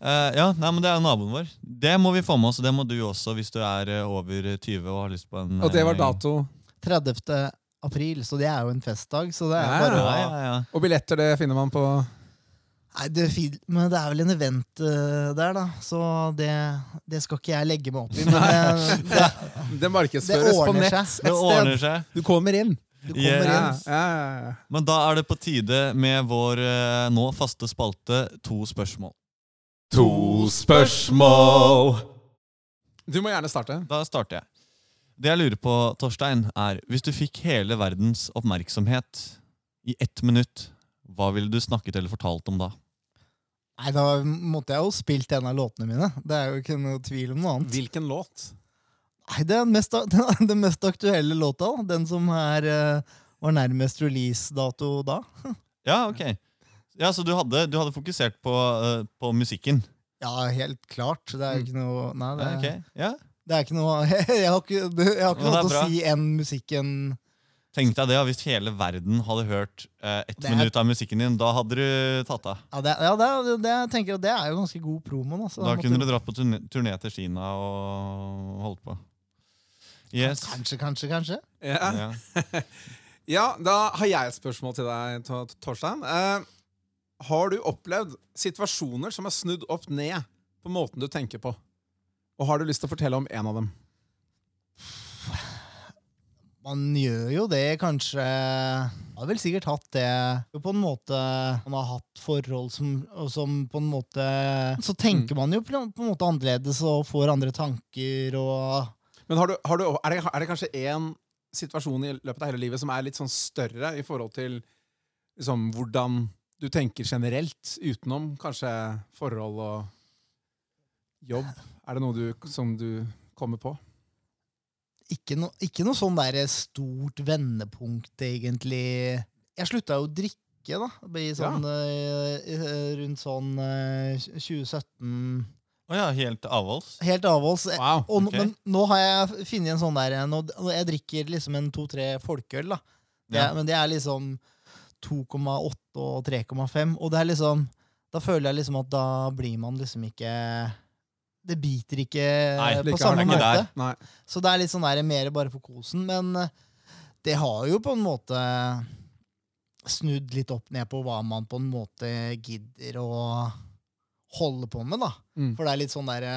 S2: uh, <laughs> ja, nei, men Det er jo naboen vår. Det må vi få med oss, og det må du også hvis du er eh, over 20 og har lyst på en
S1: Og det var dato.
S3: 30. april, så det er jo en festdag. Så det er
S1: Ja,
S3: bare
S2: Ja, ja, ja.
S1: Og billetter det finner man på
S3: Nei, det, er fint, men det er vel en event uh, der, da. Så det, det skal ikke jeg legge meg opp i. Men det, det,
S1: Det <laughs>
S3: det
S1: markedsføres på nett
S3: seg.
S1: et
S2: Det ordner seg.
S1: Du kommer inn.
S3: Du kommer
S2: Yeah.
S3: Inn.
S1: ja, ja, ja.
S2: Men da er det på tide med vår uh, nå faste spalte To spørsmål.
S1: To spørsmål! Du må gjerne starte.
S2: Da starter jeg. Det jeg lurer på, Torstein, er hvis du fikk hele verdens oppmerksomhet i ett minutt, hva ville du snakket eller fortalt om da?
S3: Nei, da måtte jeg jo spilt en av låtene mine. Det er jo ikke noe tvil om noe annet.
S1: Hvilken låt?
S3: Nei, Det er den mest, <laughs> den, den mest aktuelle låta. Den som er, eh, var nærmest release-dato da. <laughs>
S2: Ja, ok. Ja, Så du hadde, du hadde fokusert på, eh, på musikken?
S3: Ja, helt klart. Det er jo ikke noe Nei, det,
S2: Ja, okay. Ja.
S3: det er ikke noe <laughs> Jeg har ikke, jeg har ikke noe å si enn musikken
S2: Tenk deg det, Hvis hele verden hadde hørt eh, ett
S3: er-
S2: minutt av musikken din, da hadde du tatt av.
S3: Ja, det, ja, det, det, jeg tenker det er jo ganske god promo. Da,
S2: Da kunne du dratt på turné, turné til Kina og holdt på. Yes.
S3: Kanskje, kanskje, kanskje.
S1: Ja.
S2: Ja. <laughs>
S1: ja, da har jeg et spørsmål til deg, Torstein. Eh, har du opplevd situasjoner som er snudd opp ned på måten du tenker på? Og har du lyst til å fortelle om en av dem?
S3: Man gjør jo det, kanskje Man har vel sikkert hatt det på en måte Man har hatt forhold som, som på en måte Så tenker man jo på en på en måte annerledes og får andre tanker og
S1: Men har du, har du, er, det, er det kanskje én situasjon i løpet av hele livet som er litt sånn større i forhold til liksom, hvordan du tenker generelt, utenom kanskje forhold og jobb? Er det noe du, som du kommer på?
S3: Ikke, no, ikke noe sånn der stort vendepunkt, egentlig. Jeg slutta jo å drikke, da. Sånn, ja. eh, rundt sånn eh, 2017
S2: Å ja, helt avholds?
S3: Helt avholds.
S1: Wow.
S3: Og. Men nå har jeg funnet en sånn der nå, Jeg drikker liksom en to-tre folkeøl, da. Det,
S2: Ja.
S3: Men det er liksom 2,8 og 3,5. Og det er liksom Da føler jeg liksom at da blir man liksom ikke Det biter ikke
S2: Nei,
S3: på samme måte. Så det er litt sånn der mer bare for kosen. Men eh, det har jo på en måte snudd litt opp ned på hva man på en måte gidder å holde på med, da.
S1: Mm.
S3: For det er litt sånn derre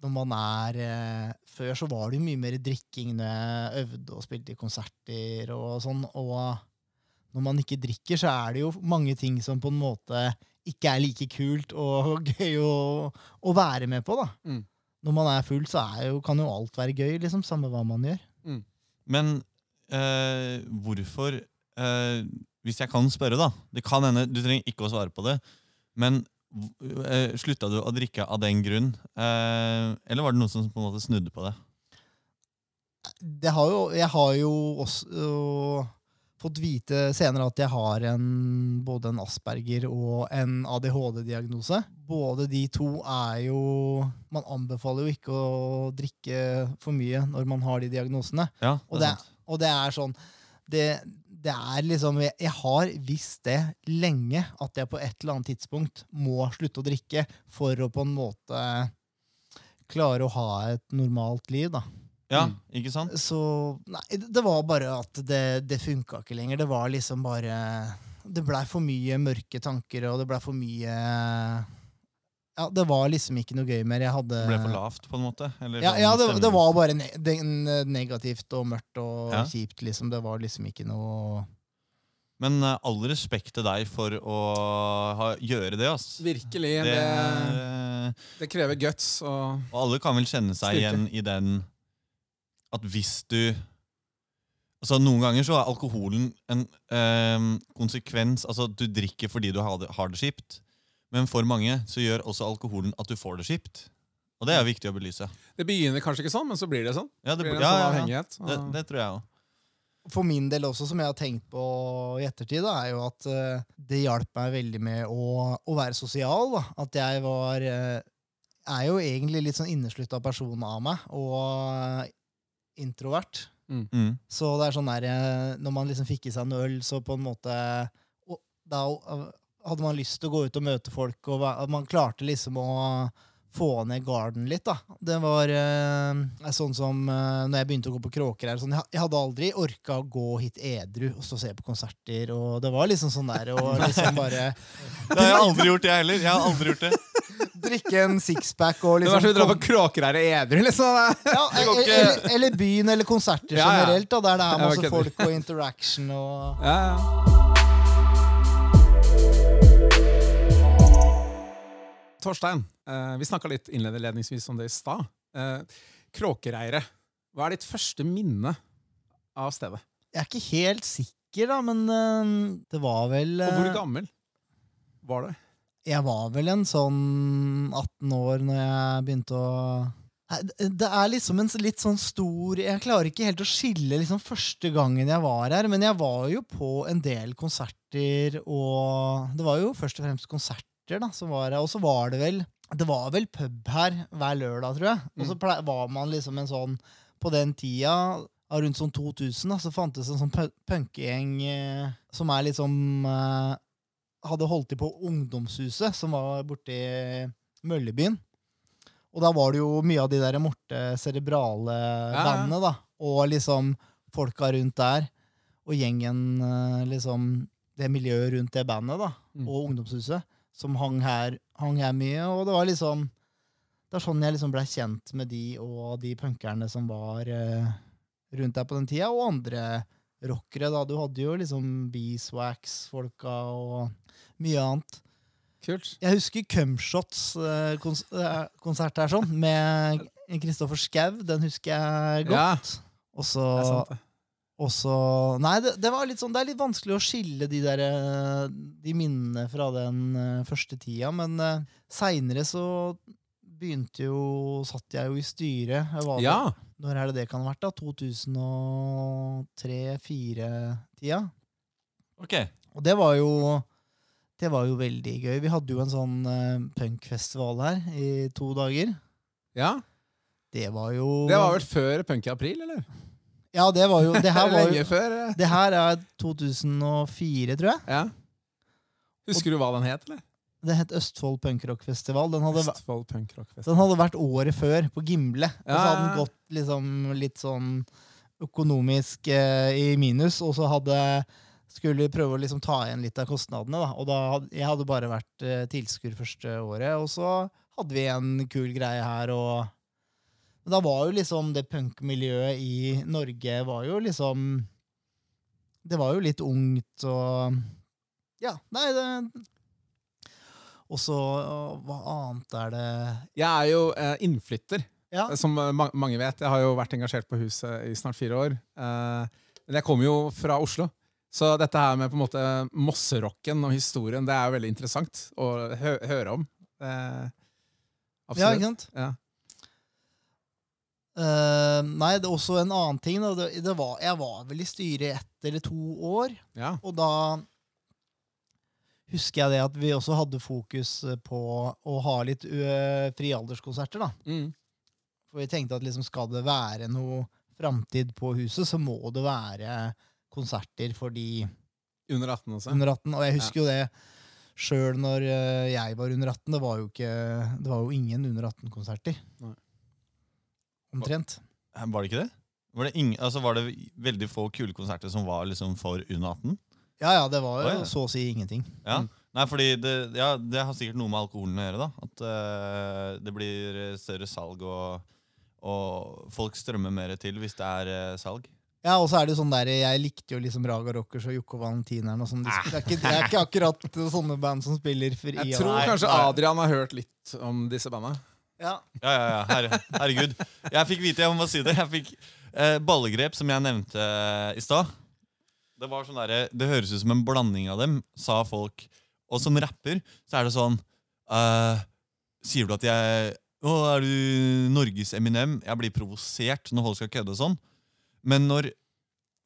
S3: når man er eh, Før så var det jo mye mer drikking når jeg øvde og spilte i konserter og sånn. Og når man ikke drikker, så er det jo mange ting som på en måte ikke er like kult og <laughs> gøy å, å være med på. da.
S1: Mm.
S3: Når man er full, så er jo, kan jo alt være gøy, liksom, samme hva man gjør.
S2: Men eh, hvorfor eh, Hvis jeg kan spørre, da. Det kan hende, Du trenger ikke å svare på det. Men eh, slutta du å drikke av den grunn? Eh, eller var det noen som på en måte snudde på det?
S3: det har jo, jeg har jo også fått vite senere at jeg har en, både en Asperger og en ADHD-diagnose. Både de to er jo Man anbefaler jo ikke å drikke for mye når man har de diagnosene.
S2: Ja,
S3: Og
S2: det
S3: det,
S2: er
S3: og det er sånn det, det er liksom jeg, jeg har visst det lenge, at jeg på et eller annet tidspunkt må slutte å drikke for å på en måte klare å ha et normalt liv. da.
S2: Ja,
S1: Mm.
S2: ikke sant?
S3: Så nei, det var bare at det, det funka ikke lenger. Det var liksom bare Det blei for mye mørke tanker, og det blei for mye Ja, det var liksom ikke noe gøy mer. Jeg hadde
S2: Det ble for lavt, på en måte? Eller
S3: Ja,
S2: sånn
S3: ja det, det var bare ne det, negativt og mørkt og
S2: Ja.
S3: kjipt, liksom. Det var liksom ikke noe
S2: Men eh, all respekt til deg for å ha, gjøre det. ass.
S1: Virkelig.
S2: Det,
S1: Det,
S2: eh,
S1: det krever guts. Og
S2: og alle kan vel kjenne seg
S1: Styrke.
S2: igjen i den at hvis du Altså Noen ganger så er alkoholen en eh, konsekvens Altså Du drikker fordi du har det, har det kjipt, men for mange så gjør også alkoholen at du får det kjipt. Og det er viktig å belyse.
S1: det begynner kanskje ikke sånn, men så blir det sånn.
S2: Ja, det,
S1: Det blir en
S2: ja,
S1: sånn
S2: ja, ja. Det, det tror jeg også.
S3: For min del også, som jeg har tenkt på i ettertid, da, er jo at uh, det hjalp meg veldig med å, å være sosial. Da. At jeg var uh, er jo egentlig litt sånn inneslutta person av meg, og introvert.
S2: Mm.
S3: Så det er sånn der, eh, når man liksom fikk i seg en øl, så på en måte Da eh, hadde man lyst til å gå ut og møte folk, og man klarte liksom å få ned garden litt, da. Det var eh, sånn som eh, når jeg begynte å gå på kråker her, sånn, jeg, jeg hadde aldri orka å gå hit edru og stå og se på konserter, og det var liksom sånn der, og <laughs> liksom bare
S2: Det har jeg aldri gjort, jeg heller. Jeg har aldri gjort det.
S3: Drikke en sixpack og
S1: Det
S3: liksom
S1: var som å dra på Kråkereir edru, liksom.
S3: ja, <laughs>
S2: Det ikke.
S3: eller, eller byen, eller konserter generelt, da, der det er masse folk og interaction og
S1: Ja, ja. Torstein, eh, vi snakka litt innledningsvis om det i stad. Eh, Kråkereiret. Hva er ditt første minne av stedet?
S3: Jeg er ikke helt sikker, da, men øh, det var vel
S1: Og hvor gammel var du?
S3: Jeg var vel en sånn 18 år når jeg begynte å det- er liksom en litt sånn stor Jeg klarer ikke helt å skille liksom første gangen jeg var her, men jeg var jo på en del konserter, og det var jo først og fremst konserter da, som var her. Og så var det vel Det var vel pub her hver lørdag, tror jeg. Og så var man liksom en sånn På den tida, rundt sånn 2000, da, så fantes en sånn pu- punkegjeng eh, som er liksom eh, hadde holdt til på Ungdomshuset, som var borti Møllebyen. Og da var det jo mye av de der morte cerebrale
S1: ja.
S3: bandene, da. Og liksom folka rundt der. Og gjengen, eh, liksom Det miljøet rundt det bandet, da.
S1: Mm.
S3: Og Ungdomshuset. Som hang her, hang her mye. Og det var liksom Det er sånn jeg liksom blei kjent med de og de punkerne som var uh, rundt der på den tida, og andre rockere. da. Du hadde jo liksom Beeswax-folka og mye annet.
S1: Kult.
S3: Jeg husker Cumshots-konsert her sånn, med Kristoffer Schau. Den husker jeg godt.
S1: Det.
S3: og så Nei, det, det var litt sånn Det er litt vanskelig å skille de der eh, De minnene fra den eh, første tida, men uh, seinere så begynte jo Satt jeg jo i styret. Var,
S1: Ja.
S3: Når er det det kan ha vært, da? 2003-2004-tida.
S2: Ok.
S3: Og det var jo Det var jo veldig gøy. Vi hadde jo en sånn uh, punkfestival her i to dager.
S1: ja.
S3: Det var jo
S1: Det var vel før Punk i april, eller?
S3: Ja, det var jo Det her <laughs> var jo
S1: før. eh.
S3: Det her er 2004, tror jeg.
S1: Ja. Husker du hva den het, eller?
S3: Det het Østfold punkrockfestival. Den, hadde
S1: Østfold Punk
S3: den hadde vært året før, på Gimle. Og så hadde den gått liksom litt sånn økonomisk eh, i minus, og så hadde skulle vi prøve å liksom ta igjen litt av kostnadene. Da. Og da hadde, jeg hadde bare vært eh, tilskuer første året, og så hadde vi en kul greie her. og Men da var jo liksom det punkmiljøet i Norge var jo liksom det var jo litt ungt og Ja, nei, det Og så Hva annet er det
S1: Jeg er jo eh, innflytter,
S3: Ja,
S1: som eh, ma mange vet. Jeg har jo vært engasjert på huset i snart fire år. Eh, men jeg kommer jo fra Oslo. Så dette her med på en måte mosserocken og historien, det er jo veldig interessant å hø høre om. Eh,
S3: ja
S1: absolutt.
S3: ikke sant?
S1: Ja.
S3: Uh, nei, det er også en annen ting. Det, det var, jeg var vel i styret i ett eller to år.
S1: Ja.
S3: Og da husker jeg det at vi også hadde fokus på å ha litt frialderskonserter. da.
S1: Mm.
S3: For vi tenkte at liksom skal det være noe framtid på huset, så må det være konserter for de
S1: Under 18 også.
S3: under 18. Og jeg husker jo det sjøl når jeg var under 18. Det var jo, ikke, det var jo ingen under 18-konserter. Omtrent.
S2: Var, Var det ikke det? Var det, ingen, altså var det veldig få kule konserter som var liksom for under 18?
S3: Ja, ja, det var jo
S2: ja.
S3: så å si ingenting.
S2: Ja.
S1: Mm.
S2: Nei, fordi det, ja, det har sikkert noe med alkoholen å gjøre. da At eh, det blir større salg, og, og folk strømmer mer til hvis det er eh, salg.
S3: Ja, og så er det jo sånn der, Jeg likte jo liksom Raga Rockers og Jokke og Valentineren. og sånn. Det, det, er ikke, det er ikke akkurat sånne band som spiller fri.
S1: Jeg tror
S2: Nei,
S1: kanskje
S2: nei.
S1: Adrian har hørt litt om disse banda.
S3: Ja.
S2: Ja, ja, ja, herre, herregud. Jeg fikk vite, jeg må bare si det, jeg fikk eh, ballegrep, som jeg nevnte eh, i stad. Det var sånn der, Det høres ut som en blanding av dem, sa folk. Og som rapper så er det sånn eh, Sier du at jeg Å, er du Norges Eminem? Jeg blir provosert når folk skal kødde sånn. Men når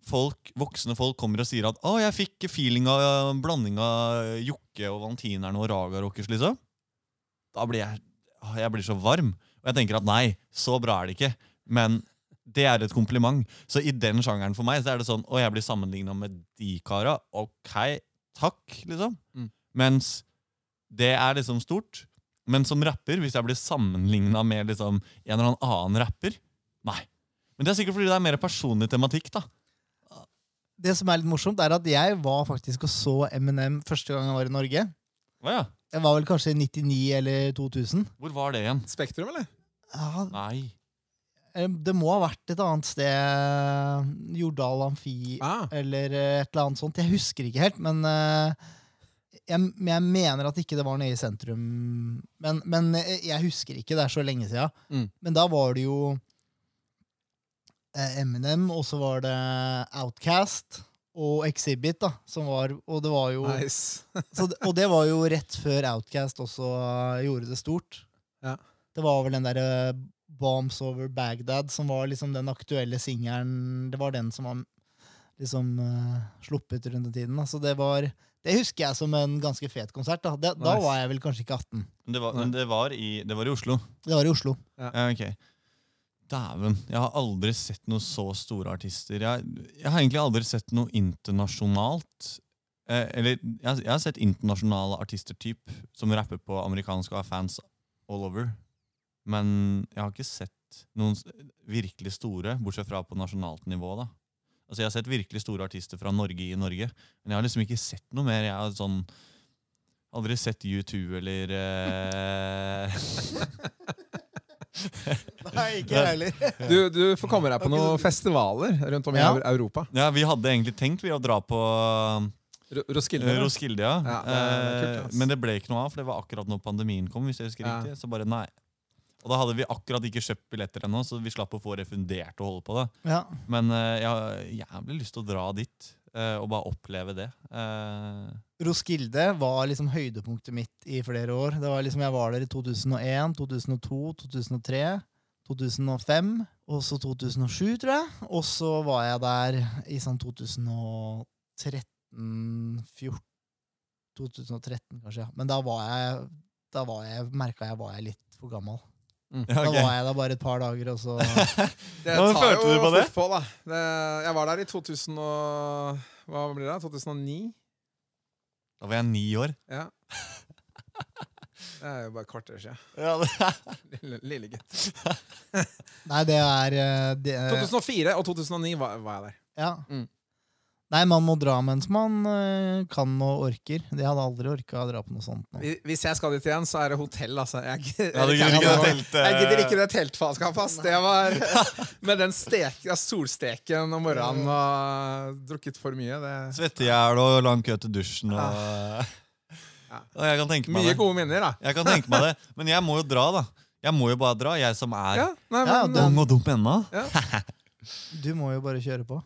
S2: folk, voksne folk kommer og sier at 'Å, jeg fikk feeling av blanding av Jokke og Valentinerne og Raga Rockers', liksom, da blir jeg Jeg blir så varm. Og jeg tenker at nei, så bra er det ikke. Men det er et kompliment. Så i den sjangeren for meg så er det sånn Å, jeg blir sammenligna med de kara. Ok, takk, liksom.
S1: Mm.
S2: Mens det er liksom stort. Men som rapper, hvis jeg blir sammenligna med liksom en eller annen rapper Nei. Men det er sikkert fordi det er mer personlig tematikk, da.
S3: Det som er litt morsomt, er at jeg var faktisk og så Eminem første gang jeg var i Norge.
S2: Å ja.
S3: Jeg var vel kanskje i 99 eller 2000.
S2: Hvor var det igjen?
S1: Spektrum, eller?
S3: Ja,
S2: Nei.
S3: Det må ha vært et annet sted. Jordal Amfi
S1: Ah,
S3: eller eh, et eller annet sånt. Jeg husker ikke helt, men eh, jeg, jeg mener at ikke det var nede i sentrum. Men, men eh, jeg husker ikke, det er så lenge siden.
S1: Mm.
S3: Men da var det jo Eminem, og så var det Outcast og Exhibit, da, som var Og det var jo
S1: nice. <laughs>
S3: så, Og det var jo rett før Outcast også gjorde det stort.
S1: Ja.
S3: Det var vel den derre Bombs Over Bagdad som var liksom den aktuelle singelen. Det var den som var liksom uh, sluppet rundt den tiden. Da. Så det var Det husker jeg som en ganske fet konsert. Da, det, da var jeg vel kanskje ikke 18.
S2: Men det var, men det var, i, det var i Oslo.
S3: Det var i Oslo.
S2: Ja, ok. Dæven. Jeg har aldri sett noen så store artister. Jeg, jeg har egentlig aldri sett noe internasjonalt. Eh, eller jeg, jeg har sett internasjonale artister typ, som rapper på amerikansk og har fans all over. Men jeg har ikke sett noen virkelig store, bortsett fra på nasjonalt nivå. da. Altså Jeg har sett virkelig store artister fra Norge i Norge, men jeg har liksom ikke sett noe mer. Jeg har sånn aldri sett U2 eller eh, <laughs>
S3: Nei, ikke jeg heller. <laughs>
S1: Du, du får komme deg på noen festivaler rundt om i
S3: Ja.
S1: Europa.
S2: Ja, vi hadde egentlig tenkt vi å dra på
S1: Roskilde.
S2: Roskilde, ja.
S1: Ja, det kult, altså.
S2: men det ble ikke noe av, for det var akkurat når pandemien kom. hvis jeg husker
S1: Ja.
S2: riktig, Så bare nei. Og da hadde vi akkurat ikke kjøpt billetter ennå, så vi slapp å få refundert og holde på det.
S3: Ja.
S2: Men uh, jeg har jævlig lyst til å dra dit uh, og bare oppleve det. Uh,
S3: Roskilde var liksom høydepunktet mitt i flere år. Det var liksom, Jeg var der i 2001, 2002, 2003, 2005 og så 2007, tror jeg. Og så var jeg der i sånn 2013 14 2013, kanskje. ja. Men da var jeg da var jeg, merka jeg var jeg litt for gammel.
S2: Ja,
S3: Da var jeg der bare et par dager, og så <laughs>
S1: Det
S2: Hvordan
S1: tar
S2: følte
S1: jo
S2: du på det?
S1: fort på, da. Det, jeg var der i 2000 og, Hva blir det? da? 2009?
S2: Da var jeg ni år.
S1: Ja. Det er jo bare et kvarter siden. <laughs>
S2: Ja, det,
S1: Lille, lille gutt.
S3: Nei, det er eh, det,
S1: 2004 og 2009 var, var jeg der.
S3: Ja.
S1: Mm.
S3: Nei, man må dra mens man eh, kan og orker. De hadde aldri orka å dra på noe sånt nå.
S1: Hvis jeg skal dit igjen, så er det hotell, altså. Jeg, gidder-
S2: Ja,
S1: jeg,
S2: ikke det
S1: jeg, jeg gidder ikke det teltfaenskapet, ass. Det var <laughs> Med den stek, ja, solsteken om morgenen og drukket for mye. Det
S2: Svettehjel og lang kø til dusjen og
S1: Ja. <laughs>
S2: Og Jeg kan tenke meg
S1: Mye
S2: det.
S1: gode minner, da.
S2: Jeg kan tenke meg det. <laughs> Men jeg må jo dra, da. Jeg må jo bare dra, jeg som er
S1: Ja, nei, men,
S3: ja,
S2: ung og dum ennå.
S3: Du må jo bare kjøre på.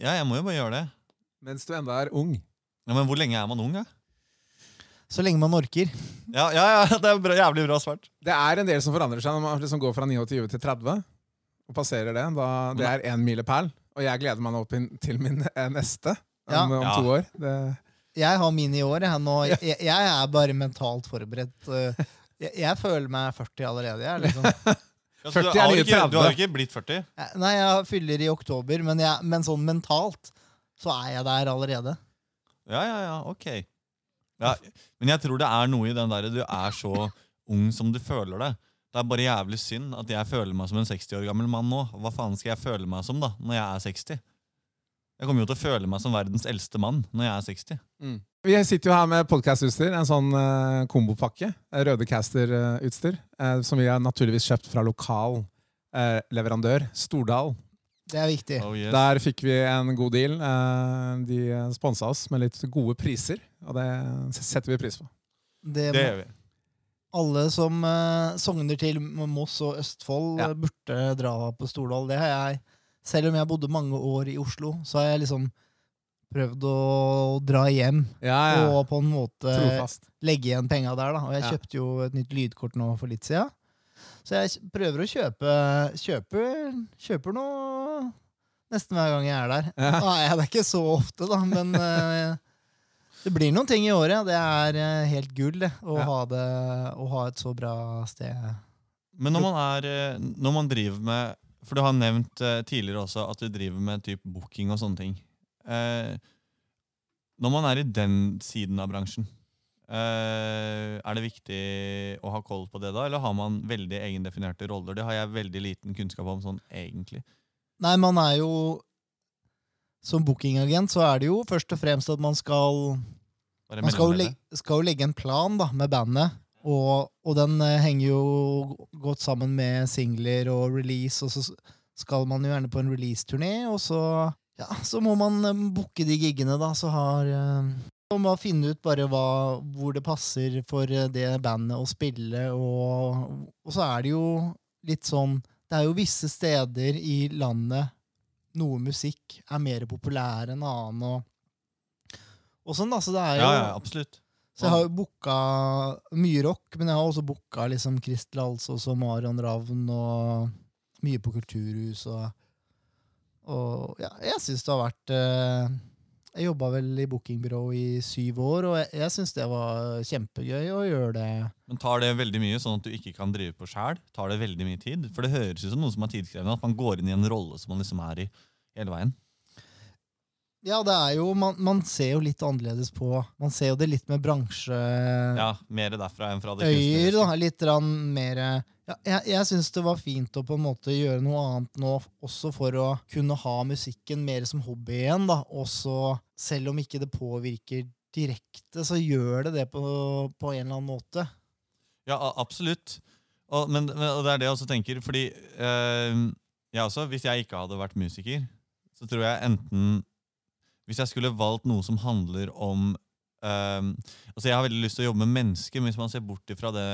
S2: Ja, jeg må jo bare gjøre det.
S1: mens du enda er ung.
S2: Ja, Men hvor lenge er man ung, da?
S3: Så lenge man orker.
S2: Ja, ja, ja <laughs> det er bra, jævlig bra svart.
S1: Det er en del som forandrer seg når man liksom går fra 29 til 30. Og passerer det. Da, det er én milepæl. Og jeg gleder meg nå til min eh, neste
S3: Ja.
S1: om, om
S2: Ja.
S1: to år. Det,
S3: Jeg har min i år, jeg. Nå, jeg, jeg er bare mentalt forberedt. eh, Jeg, jeg føler meg 40 allerede. Jeg, liksom. <laughs>
S2: Ja, så
S1: 40
S2: du,
S1: er nye
S2: ikke, du har
S1: 30.
S2: ikke blitt 40?
S3: Nei, jeg fyller i oktober, men, jeg, men sånn mentalt så er jeg der allerede.
S2: Ja, ja, ja, ok. Ja, men jeg tror det er noe i den derre du er så ung som du føler det. Det er bare jævlig synd at jeg føler meg som en 60 år gammel mann nå. Hva faen skal jeg føle meg som da, når jeg er 60? Jeg kommer jo til å føle meg som verdens eldste mann når jeg er 60.
S1: mm. Vi sitter jo her med podkastutstyr, en sånn uh, kombopakke. Røde Caster-utstyr. Uh, som vi har naturligvis kjøpt fra lokal uh, leverandør, Stordal.
S3: Det er viktig.
S2: Oh, yes.
S1: Der fikk vi en god deal. Eh, de sponsa oss med litt gode priser, og det setter vi pris på.
S3: Det
S2: Det gjør vi.
S3: alle som uh, sogner til Moss og Østfold,
S1: Ja.
S3: eh, burde dra på Stordal. Det har jeg. Selv om jeg bodde mange år i Oslo, så har jeg liksom prøvd å dra hjem
S1: Ja, ja.
S3: og på en måte
S1: Trofast.
S3: legge igjen penga der. da. Og jeg
S1: Ja.
S3: kjøpte jo et nytt lydkort nå for litt siden. Så jeg prøver å kjøpe Kjøper, kjøper noe nesten hver gang jeg er der.
S1: Ja.
S3: det er ikke så ofte, da, men <laughs> eh, det blir noen ting i året. Det er eh, helt gull det, å,
S1: Ja.
S3: ha det, å ha et så bra sted.
S2: Men når man, er, eh, når man driver med For du har nevnt tidligere også at du driver med typ booking og sånne ting. Eh, når man er i den siden av bransjen, eh, er det viktig å ha koll på det da, eller har man veldig egendefinerte roller? Det har jeg veldig liten kunnskap om sånn egentlig.
S3: Nei, man er jo Som bookingagent så er det jo først og fremst at man skal Man skal jo, legge, skal jo legge en plan da, med bandet, og, og den eh, henger jo godt sammen med singler og release, og så skal man jo gjerne på en release-turné, og så, ja, så må man eh, booke de giggene, da, så har eh, Man må finne ut bare hva, hvor det passer for eh, det bandet å spille, og, og så er det jo litt sånn Det er jo visse steder i landet noe musikk er mer populær enn annen, og, og sånn, da. Så det er jo
S2: Ja, ja, absolutt.
S3: så jeg har jo booka mye rock, men jeg har også booka liksom Kristel Alsås og Marion Ravn og mye på Kulturhus og, og ja, jeg syns det har vært eh, Jeg jobba vel i bookingbyrå i syv år, og jeg, jeg syns det var kjempegøy å gjøre det.
S2: Men tar det veldig mye, sånn at du ikke kan drive på sjæl? Tar det veldig mye tid? For det høres ut som noe som er tidkrevende, at man går inn i en rolle som man liksom er i hele veien.
S3: Ja, det er jo Man, man ser jo litt annerledes på Man ser jo det litt med bransje...
S2: Ja, Mer derfra enn fra det
S3: øyer, da, litt mer ja, Jeg, jeg syns det var fint å på en måte gjøre noe annet nå, også for å kunne ha musikken mer som hobby igjen. da, Også selv om ikke det påvirker direkte, så gjør det det på, på en eller annen måte.
S2: Ja, absolutt. Og, men, men, og det er det jeg også tenker, fordi øh, jeg også, hvis jeg ikke hadde vært musiker, så tror jeg enten Hvis jeg skulle valgt noe som handler om øh, Altså, jeg har veldig lyst til å jobbe med mennesker, men hvis man ser bort ifra det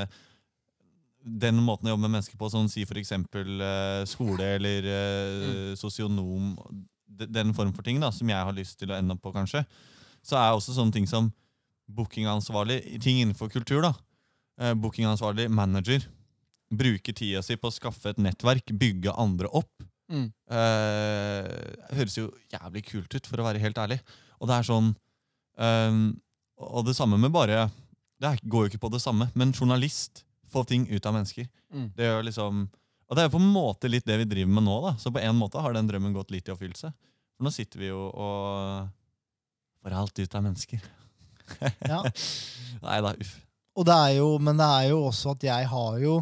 S2: den måten å jobbe med mennesker på, sånn si eksempel eh, skole eller mm. sosionom, den form for ting da, som jeg har lyst til å ende opp på, kanskje, så er også sånne ting som bookingansvarlig, ting innenfor kultur, da. Eh, bookingansvarlig manager. Bruke tida si på å skaffe et nettverk, bygge andre opp.
S1: Mm.
S2: Uh, høres jo jævlig kult ut, for å være helt ærlig. Og det er sånn ehm, Og det samme med bare Det går jo ikke på det samme, men journalist. Få ting ut av mennesker.
S1: Mm.
S2: Det jo liksom Og det er jo på en måte litt det vi driver med nå, da. Så på en måte har den drømmen gått litt i oppfyllelse. For nå sitter vi jo og får alt ut av mennesker. <laughs>
S3: Ja.
S2: Nei da, uff.
S3: Og det er jo, men det er jo også at jeg har jo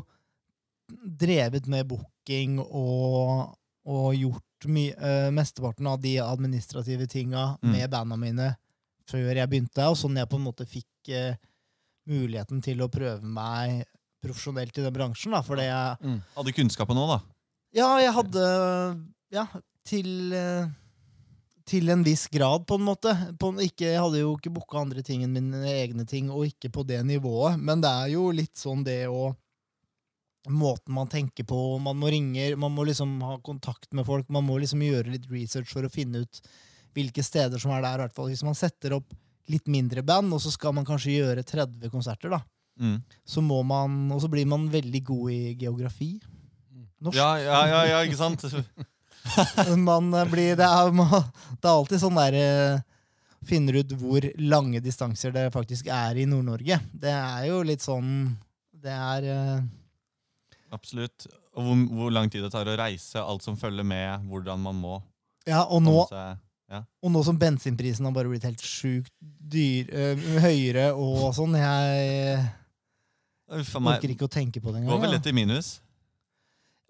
S3: drevet med booking og, og gjort my, uh, mesteparten av de administrative tinga
S2: Mm.
S3: med banda mine før jeg begynte, og sånn jeg på en måte fikk uh, muligheten til å prøve meg profesjonelt i den bransjen. Da, fordi jeg
S1: Mm.
S2: Hadde kunnskapen nå, da.
S3: Ja, jeg hadde Ja, til eh, til en viss grad, på en måte. På, ikke, jeg hadde jo ikke booka andre ting enn mine egne ting, og ikke på det nivået. Men det er jo litt sånn det å Måten man tenker på. Man må ringe, man må liksom ha kontakt med folk. Man må liksom gjøre litt research for å finne ut hvilke steder som er der. i hvert fall. Hvis man setter opp litt mindre band, og så skal man kanskje gjøre 30 konserter, da,
S2: Mm.
S3: så må man, og så blir man veldig god i geografi. Norsk.
S2: Ja, ja, ja, ja, ikke sant? <laughs>
S3: man blir, det, er, man- det er alltid sånn der eh, Finner ut hvor lange distanser det faktisk er i Nord-Norge. Det er jo litt sånn Det er eh,
S2: Absolutt. Og hvor, hvor lang tid det tar å reise, alt som følger med, hvordan man må
S3: Ja, og nå,
S2: seg, ja.
S3: og nå som bensinprisen har bare blitt helt sjukt dyr, eh, høyere og sånn Jeg
S2: Uff a meg.
S3: orker ikke å tenke på det engang.
S2: Går vel lett i minus.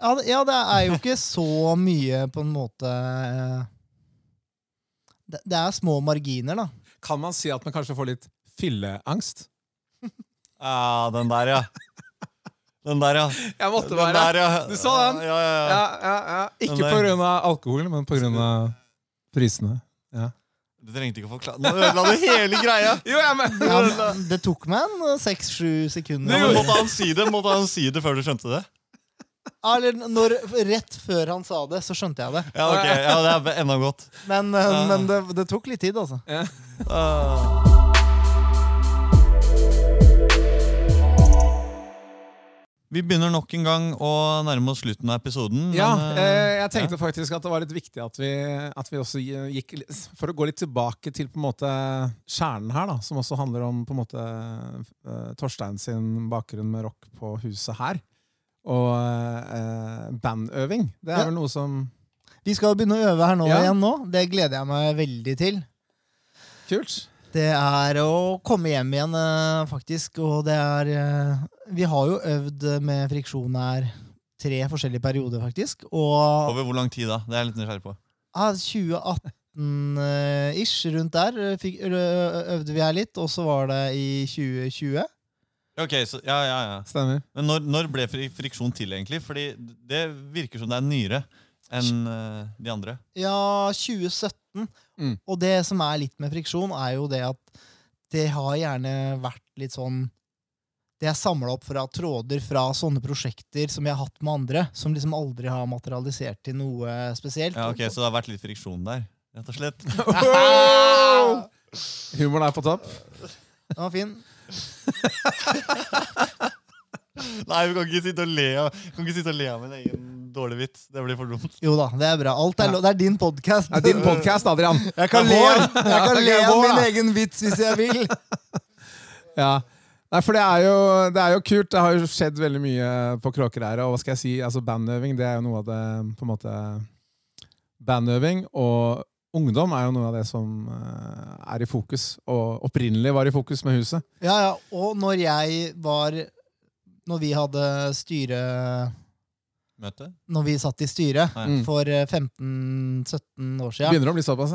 S3: Ja, det- ja, det er jo ikke så mye, på en måte eh, det, det er små marginer, da.
S1: Kan man si at man kanskje får litt fylleangst? <laughs>
S2: Ja, den der, ja. Den der, ja.
S1: Jeg måtte være
S2: der, ja.
S1: Du så den?
S2: Ja, ja, ja.
S1: ja, ja, ja. Ikke pga. alkohol, men av prisene. Ja.
S2: Du trengte ikke å forklare Nå ødela du hele greia!
S1: Jo, jeg men...
S3: Ja, men det tok meg en seks-sju sekunder.
S2: Ja, men måtte han si det Måtte han si det før du skjønte det?
S3: Ja, Eller når, rett før han sa det, så skjønte jeg det.
S2: Ja, ok, ja, det er enda godt.
S3: Men, eh, men det, det tok litt tid, altså.
S1: Ja.
S2: Ah. Vi begynner nok en gang å nærme oss slutten av episoden.
S1: Ja,
S2: men,
S1: eh,
S2: eh,
S1: jeg tenkte faktisk at det var litt viktig at vi, at vi også gikk For å gå litt tilbake til på en måte kjernen her, da, som også handler om på en måte eh, Torstein sin bakgrunn med rock på huset her. Og eh, bandøving. Det er
S3: Ja.
S1: vel noe som
S3: Vi skal begynne å øve her nå
S1: Ja.
S3: igjen nå. Det gleder jeg meg veldig til.
S1: Kult.
S3: Det er å komme hjem igjen, eh, faktisk. Og det er eh, Vi har jo øvd med friksjon her tre forskjellige perioder, faktisk. Og
S2: Over hvor lang tid da? Det er jeg litt nysgjerrig på.
S3: ja, 2018-ish, rundt der, eh, fikk, øvde vi her litt. Og så var det i 2020.
S2: Ok, så, ja, ja, ja.
S1: Stemmer.
S2: Men når, når ble friksjon til, egentlig? Fordi det virker som det er nyere enn eh, de andre.
S3: Ja, 2017.
S1: Mm.
S3: Og det som er litt med friksjon, er jo det at det har gjerne vært litt sånn Det er samla opp fra tråder fra sånne prosjekter som jeg har hatt med andre, som liksom aldri har materialisert til noe spesielt.
S2: Ja, ok, Så det har vært litt friksjon der, rett og slett? <laughs>
S1: Humoren er på topp.
S3: Den var fin. <laughs>
S2: Nei, vi kan ikke sitte og le av, kan ikke sitte og le av min egen dårlige vits. Det blir for dumt.
S3: Jo da, det er bra. Alt er, lo- det er din podkast. <laughs>
S1: Det er din podkast, Adrian.
S3: Jeg kan le,
S1: av-
S3: jeg
S1: Ja,
S3: kan le av min egen vits hvis jeg vil. <laughs>
S1: Ja. Nei, for det er, jo, det er jo kult. Det har jo skjedd veldig mye på Kråkereiret. Og hva skal jeg si, altså bandøving det er jo noe av det på en måte Bandøving og ungdom er jo noe av det som eh, er i fokus. Og opprinnelig var i fokus med huset.
S3: Ja, ja. Og når jeg var Når vi hadde styre
S2: Møte?
S3: Når vi satt i styret
S2: Nei.
S1: Mm.
S3: for eh, 15-17 år siden
S1: Begynner å bli såpass.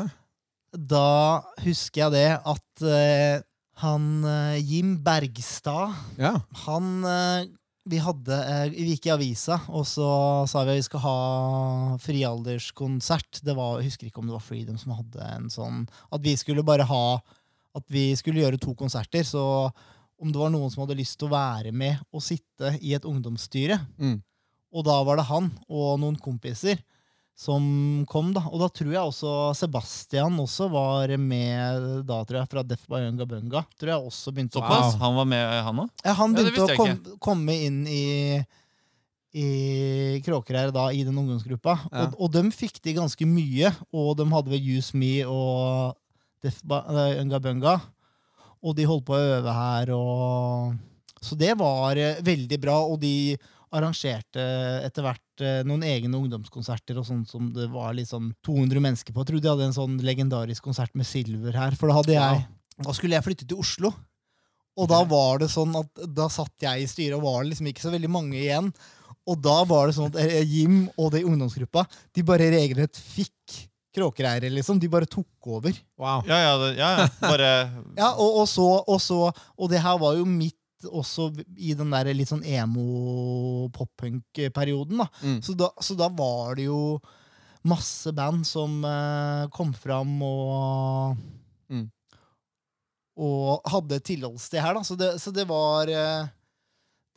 S3: Da husker jeg det at uh, han uh, Jim Bergstad
S1: ja.
S3: Han uh, Vi hadde eh, Vi gikk i avisa, og så sa vi at vi skal ha frialderskonsert. Det var, jeg husker ikke om det var Freedom som hadde en sånn At vi skulle bare ha At vi skulle gjøre to konserter. Så om det var noen som hadde lyst til å være med og sitte i et ungdomsstyre
S1: Mm.
S3: Og da var det han og noen kompiser som kom, da. Og da tror jeg også Sebastian også var med da, tror jeg, fra Death by Unga Bunga. Tror jeg også begynte å
S2: Såpass? Han var med, han òg?
S3: ja, han begynte
S2: ja,
S3: å kom, komme inn i, i Kråkerær da, i den ungdomsgruppa.
S1: Ja.
S3: Og, og de fikk de ganske mye. Og de hadde vel Use Me og Def by eh, Unga Bunga. Og de holdt på å øve her. Og, så det var eh, veldig bra. Og de arrangerte etter hvert eh, noen egne ungdomskonserter og sånt som det var liksom 200 mennesker på. Jeg trodde de hadde en sånn legendarisk konsert med Silver her. For da hadde jeg Da skulle jeg flytte til Oslo. Og da var det sånn at da satt jeg i styret, og var det liksom ikke så veldig mange igjen. Og da var det sånn at eh, Jim og de ungdomsgruppa de bare regelrett fikk kråkereiere, liksom. De bare tok over.
S1: Wow.
S2: Ja, ja, det, ja, ja. Bare <laughs>
S3: Ja, og, og, så, og så Og det her var jo midt også i den der litt sånn emo-pop-punk-perioden. da.
S1: Mm.
S3: Så, da. så da var det jo masse band som eh, kom fram og
S1: Mm.
S3: Og hadde tilholdssted her, da. Så det, så det var eh,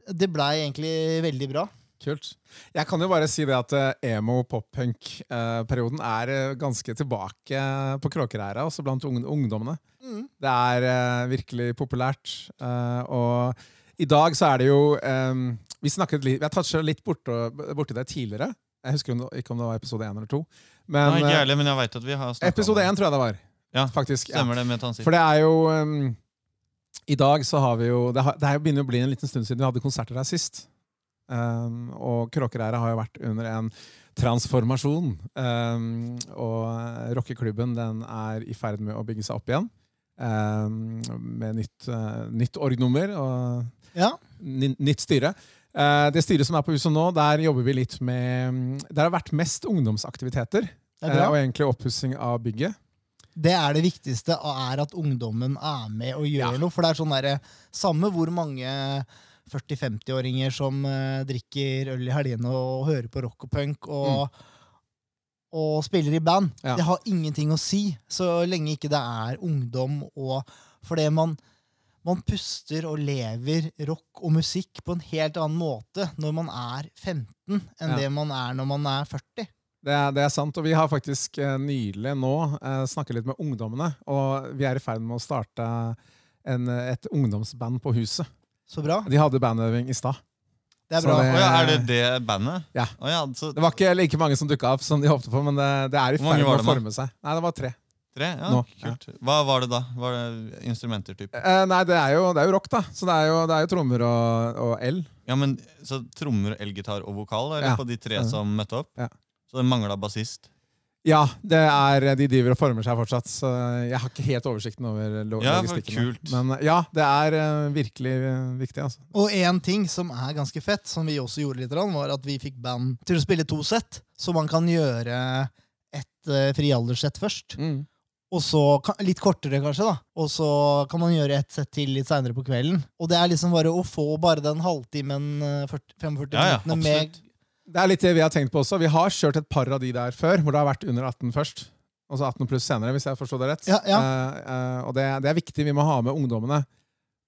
S3: Det blei egentlig veldig bra.
S1: Kult. Jeg kan jo bare si det at eh, emo-pop-punk-perioden er eh, ganske tilbake på Kråkereira, også blant ungdommene.
S3: Mm.
S1: Det er eh, virkelig populært. eh, og i dag så er det jo eh, Vi snakket litt, vi har toucha litt borti bort det tidligere. Jeg husker ikke om det var episode én eller to. Men
S2: Nei, ikke
S1: eh,
S2: ærlig, men jeg vet at vi har
S1: episode én tror jeg det var.
S2: Ja,
S1: faktisk. Ja.
S2: Stemmer det med Tansi.
S1: For det er jo um, I dag så har vi jo Det, har, det er jo begynner å bli en liten stund siden vi hadde konserter her sist. Um, og Kråkereira har jo vært under en transformasjon. Um, og rockeklubben den er i ferd med å bygge seg opp igjen. Um, med nytt, uh, nytt org-nummer og
S3: Ja.
S1: nytt styre. Uh, det styret som er på huset nå, der jobber vi litt med Der har vært mest ungdomsaktiviteter.
S3: Er
S1: uh, og egentlig oppussing av bygget.
S3: Det er det viktigste, er at ungdommen er med og gjør
S1: Ja.
S3: noe. For det er sånn derre Samme hvor mange 40-50-åringer som eh, drikker øl i helgene og hører på rock og punk og, og spiller i band.
S1: Ja.
S3: Det har ingenting å si så lenge ikke det er ungdom og Fordi man, man puster og lever rock og musikk på en helt annen måte når man er 15 enn
S1: Ja.
S3: det man er når man er 40.
S1: Det er, det er sant, og vi har faktisk eh, nylig nå eh, snakket litt med ungdommene. Og vi er i ferd med å starte en, et ungdomsband på huset.
S3: Så bra.
S1: De hadde bandøving i stad.
S3: Det er bra.
S1: det-
S2: oh ja, er det det bandet?
S1: Ja.
S2: Oh ja, så
S1: Det var ikke like mange som dukka opp som de håpte på, men det, det er i ferd med å forme seg. Nei, det var tre.
S2: tre? Ja,
S1: Nå,
S2: kult. Hva var det da? Var det instrumenter, typ?
S1: Eh, nei, det er, jo, det er jo rock, da. Så det er jo, det er jo trommer og, og el.
S2: Ja, men Så trommer, elgitar og vokal eller
S1: Ja.
S2: på de tre
S1: Ja.
S2: som møtte opp?
S1: Ja.
S2: Så det mangla bassist?
S1: Ja, det er, de driver og former seg fortsatt, så jeg har ikke helt oversikten over logistikken.
S2: Ja.
S1: Men eh, ja, det er eh, virkelig eh, viktig, altså.
S3: Og en ting som er ganske fett, som vi også gjorde litt, var at vi fikk band til å spille to sett. Så man kan gjøre et uh, frialderssett først.
S1: Mm.
S3: Og så Litt kortere, kanskje. da Og så kan man gjøre et sett til litt seinere på kvelden. Og det er liksom bare å få bare den halvtimen, eh, 40, 45
S2: Ja, ja,
S3: minuttene med.
S1: Det er litt det vi har tenkt på også. Vi har kjørt et par av de der før, hvor det har vært under 18 først. Og så 18 pluss senere, hvis jeg forstår det rett.
S3: Ja, ja.
S1: Uh, uh, og det, det er viktig. Vi må ha med ungdommene.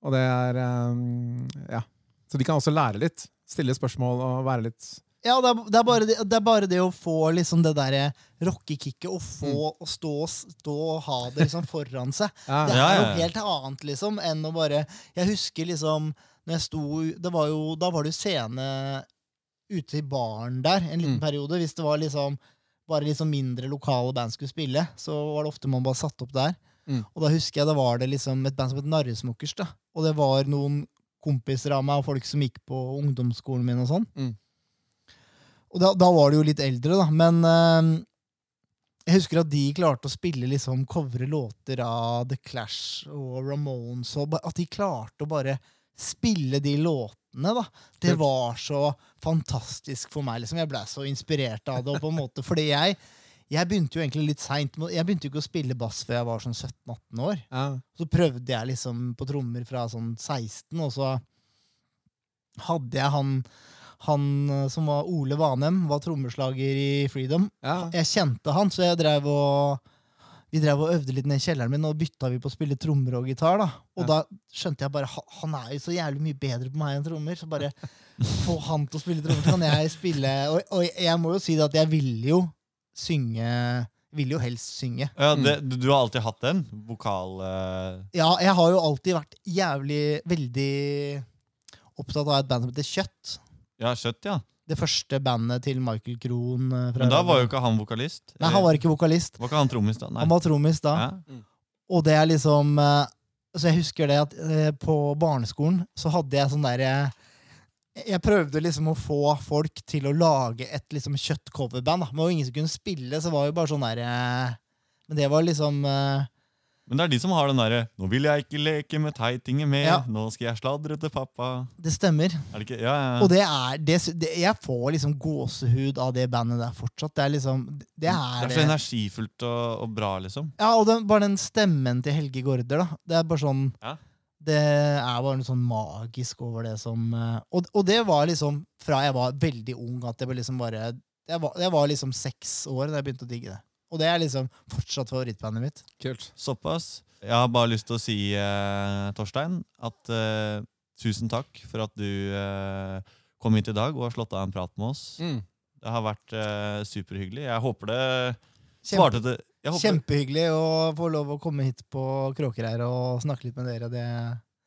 S1: Og det er eh, Ja. Så de kan også lære litt. Stille spørsmål og være litt
S3: Ja, det er, det, er bare det, det er bare det å få liksom det derre rockekicket, og få å stå, stå og ha det liksom foran seg. <laughs>
S1: ja,
S3: Det er
S2: Ja, ja,
S3: noe helt annet liksom enn å bare Jeg husker liksom når jeg sto det var jo, Da var det jo scene ute i baren der en liten
S1: Mm.
S3: periode. Hvis det var liksom bare liksom mindre lokale band skulle spille, så var det ofte man bare satt opp der.
S1: Mm.
S3: Og da husker jeg da var det liksom et band som het Narresmukkers. da. Og det var noen kompiser av meg og folk som gikk på ungdomsskolen min og sånn.
S1: Mm.
S3: Og da, da var de jo litt eldre, da. Men øh, jeg husker at de klarte å spille liksom covre låter av The Clash og Ramones, og at de klarte å bare spille de låtene, da. Det var så fantastisk for meg. liksom. Jeg ble så inspirert av det. Og på en måte, fordi jeg, jeg begynte jo egentlig litt seint. Jeg begynte jo ikke å spille bass før jeg var sånn 17-18 år.
S1: ja.
S3: Så prøvde jeg liksom på trommer fra sånn 16, og så hadde jeg han han eh, som var Ole Vanem, var trommeslager i Freedom.
S1: ja.
S3: Jeg kjente han, så jeg drev og vi drev og øvde litt ned i kjelleren min, og bytta vi på å spille trommer og gitar. da. Og
S1: Ja.
S3: da skjønte jeg bare han er jo så jævlig mye bedre på meg enn trommer. Så bare <laughs> få han til å spille trommer, så kan jeg spille. Og, og jeg må jo si det at jeg vil jo synge vil jo helst synge.
S2: Ja,
S1: Mm.
S2: det, du, du har alltid hatt den? Vokal... Uh...
S3: Ja, jeg har jo alltid vært jævlig veldig opptatt av et band som heter Kjøtt.
S2: ja, kjøtt, ja.
S3: Det første bandet til Michael Krohn. eh, fra
S2: Men da var jo ikke han vokalist?
S3: Nei, han var ikke vokalist.
S2: Var ikke han trommis da? Nei.
S3: Han var trommis da.
S2: Ja.
S3: Og det er liksom eh, Så jeg husker det at eh, på barneskolen så hadde jeg sånn derre Jeg prøvde liksom å få folk til å lage et liksom kjøttcoverband. det var jo ingen som kunne spille, så var det var jo bare sånn der Men det var liksom
S2: Men det er de som har den derre 'Nå vil jeg ikke leke med teitinger mer',
S3: Ja.
S2: 'Nå skal jeg sladre til pappa'.
S3: Det stemmer.
S2: Er det? Ja, ja.
S3: Og det er det, det, Jeg får liksom gåsehud av det bandet der fortsatt. Det er liksom Det er,
S2: det er så energifullt og, og bra, liksom.
S3: Ja, og den, bare den stemmen til Helge Gaarder, da. Det er bare sånn
S2: Ja.
S3: Det er bare noe sånn magisk over det som eh, og, og det var liksom fra jeg var veldig ung, at det var liksom bare Jeg var, jeg var liksom seks år da jeg begynte å digge det. Og det er liksom fortsatt favorittbandet mitt.
S1: Kult.
S2: Såpass. Jeg har bare lyst til å si, eh, Torstein, at eh, tusen takk for at du eh, kom hit i dag og har slått av en prat med oss.
S1: Mm.
S2: Det har vært eh, superhyggelig. Jeg håper det
S3: Kjempe,
S2: svarte til jeg håper,
S3: kjempehyggelig å få lov å komme hit på Kråkereir og snakke litt med dere. Det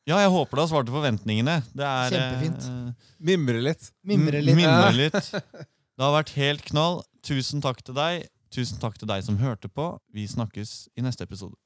S2: Ja, jeg håper det har svart til forventningene. Det er,
S3: Kjempefint.
S2: eh,
S1: Mimre litt.
S3: mimrer litt.
S2: Mimre <laughs> litt. Det har vært helt knall. Tusen takk til deg. Tusen takk til deg som hørte på. Vi snakkes i neste episode.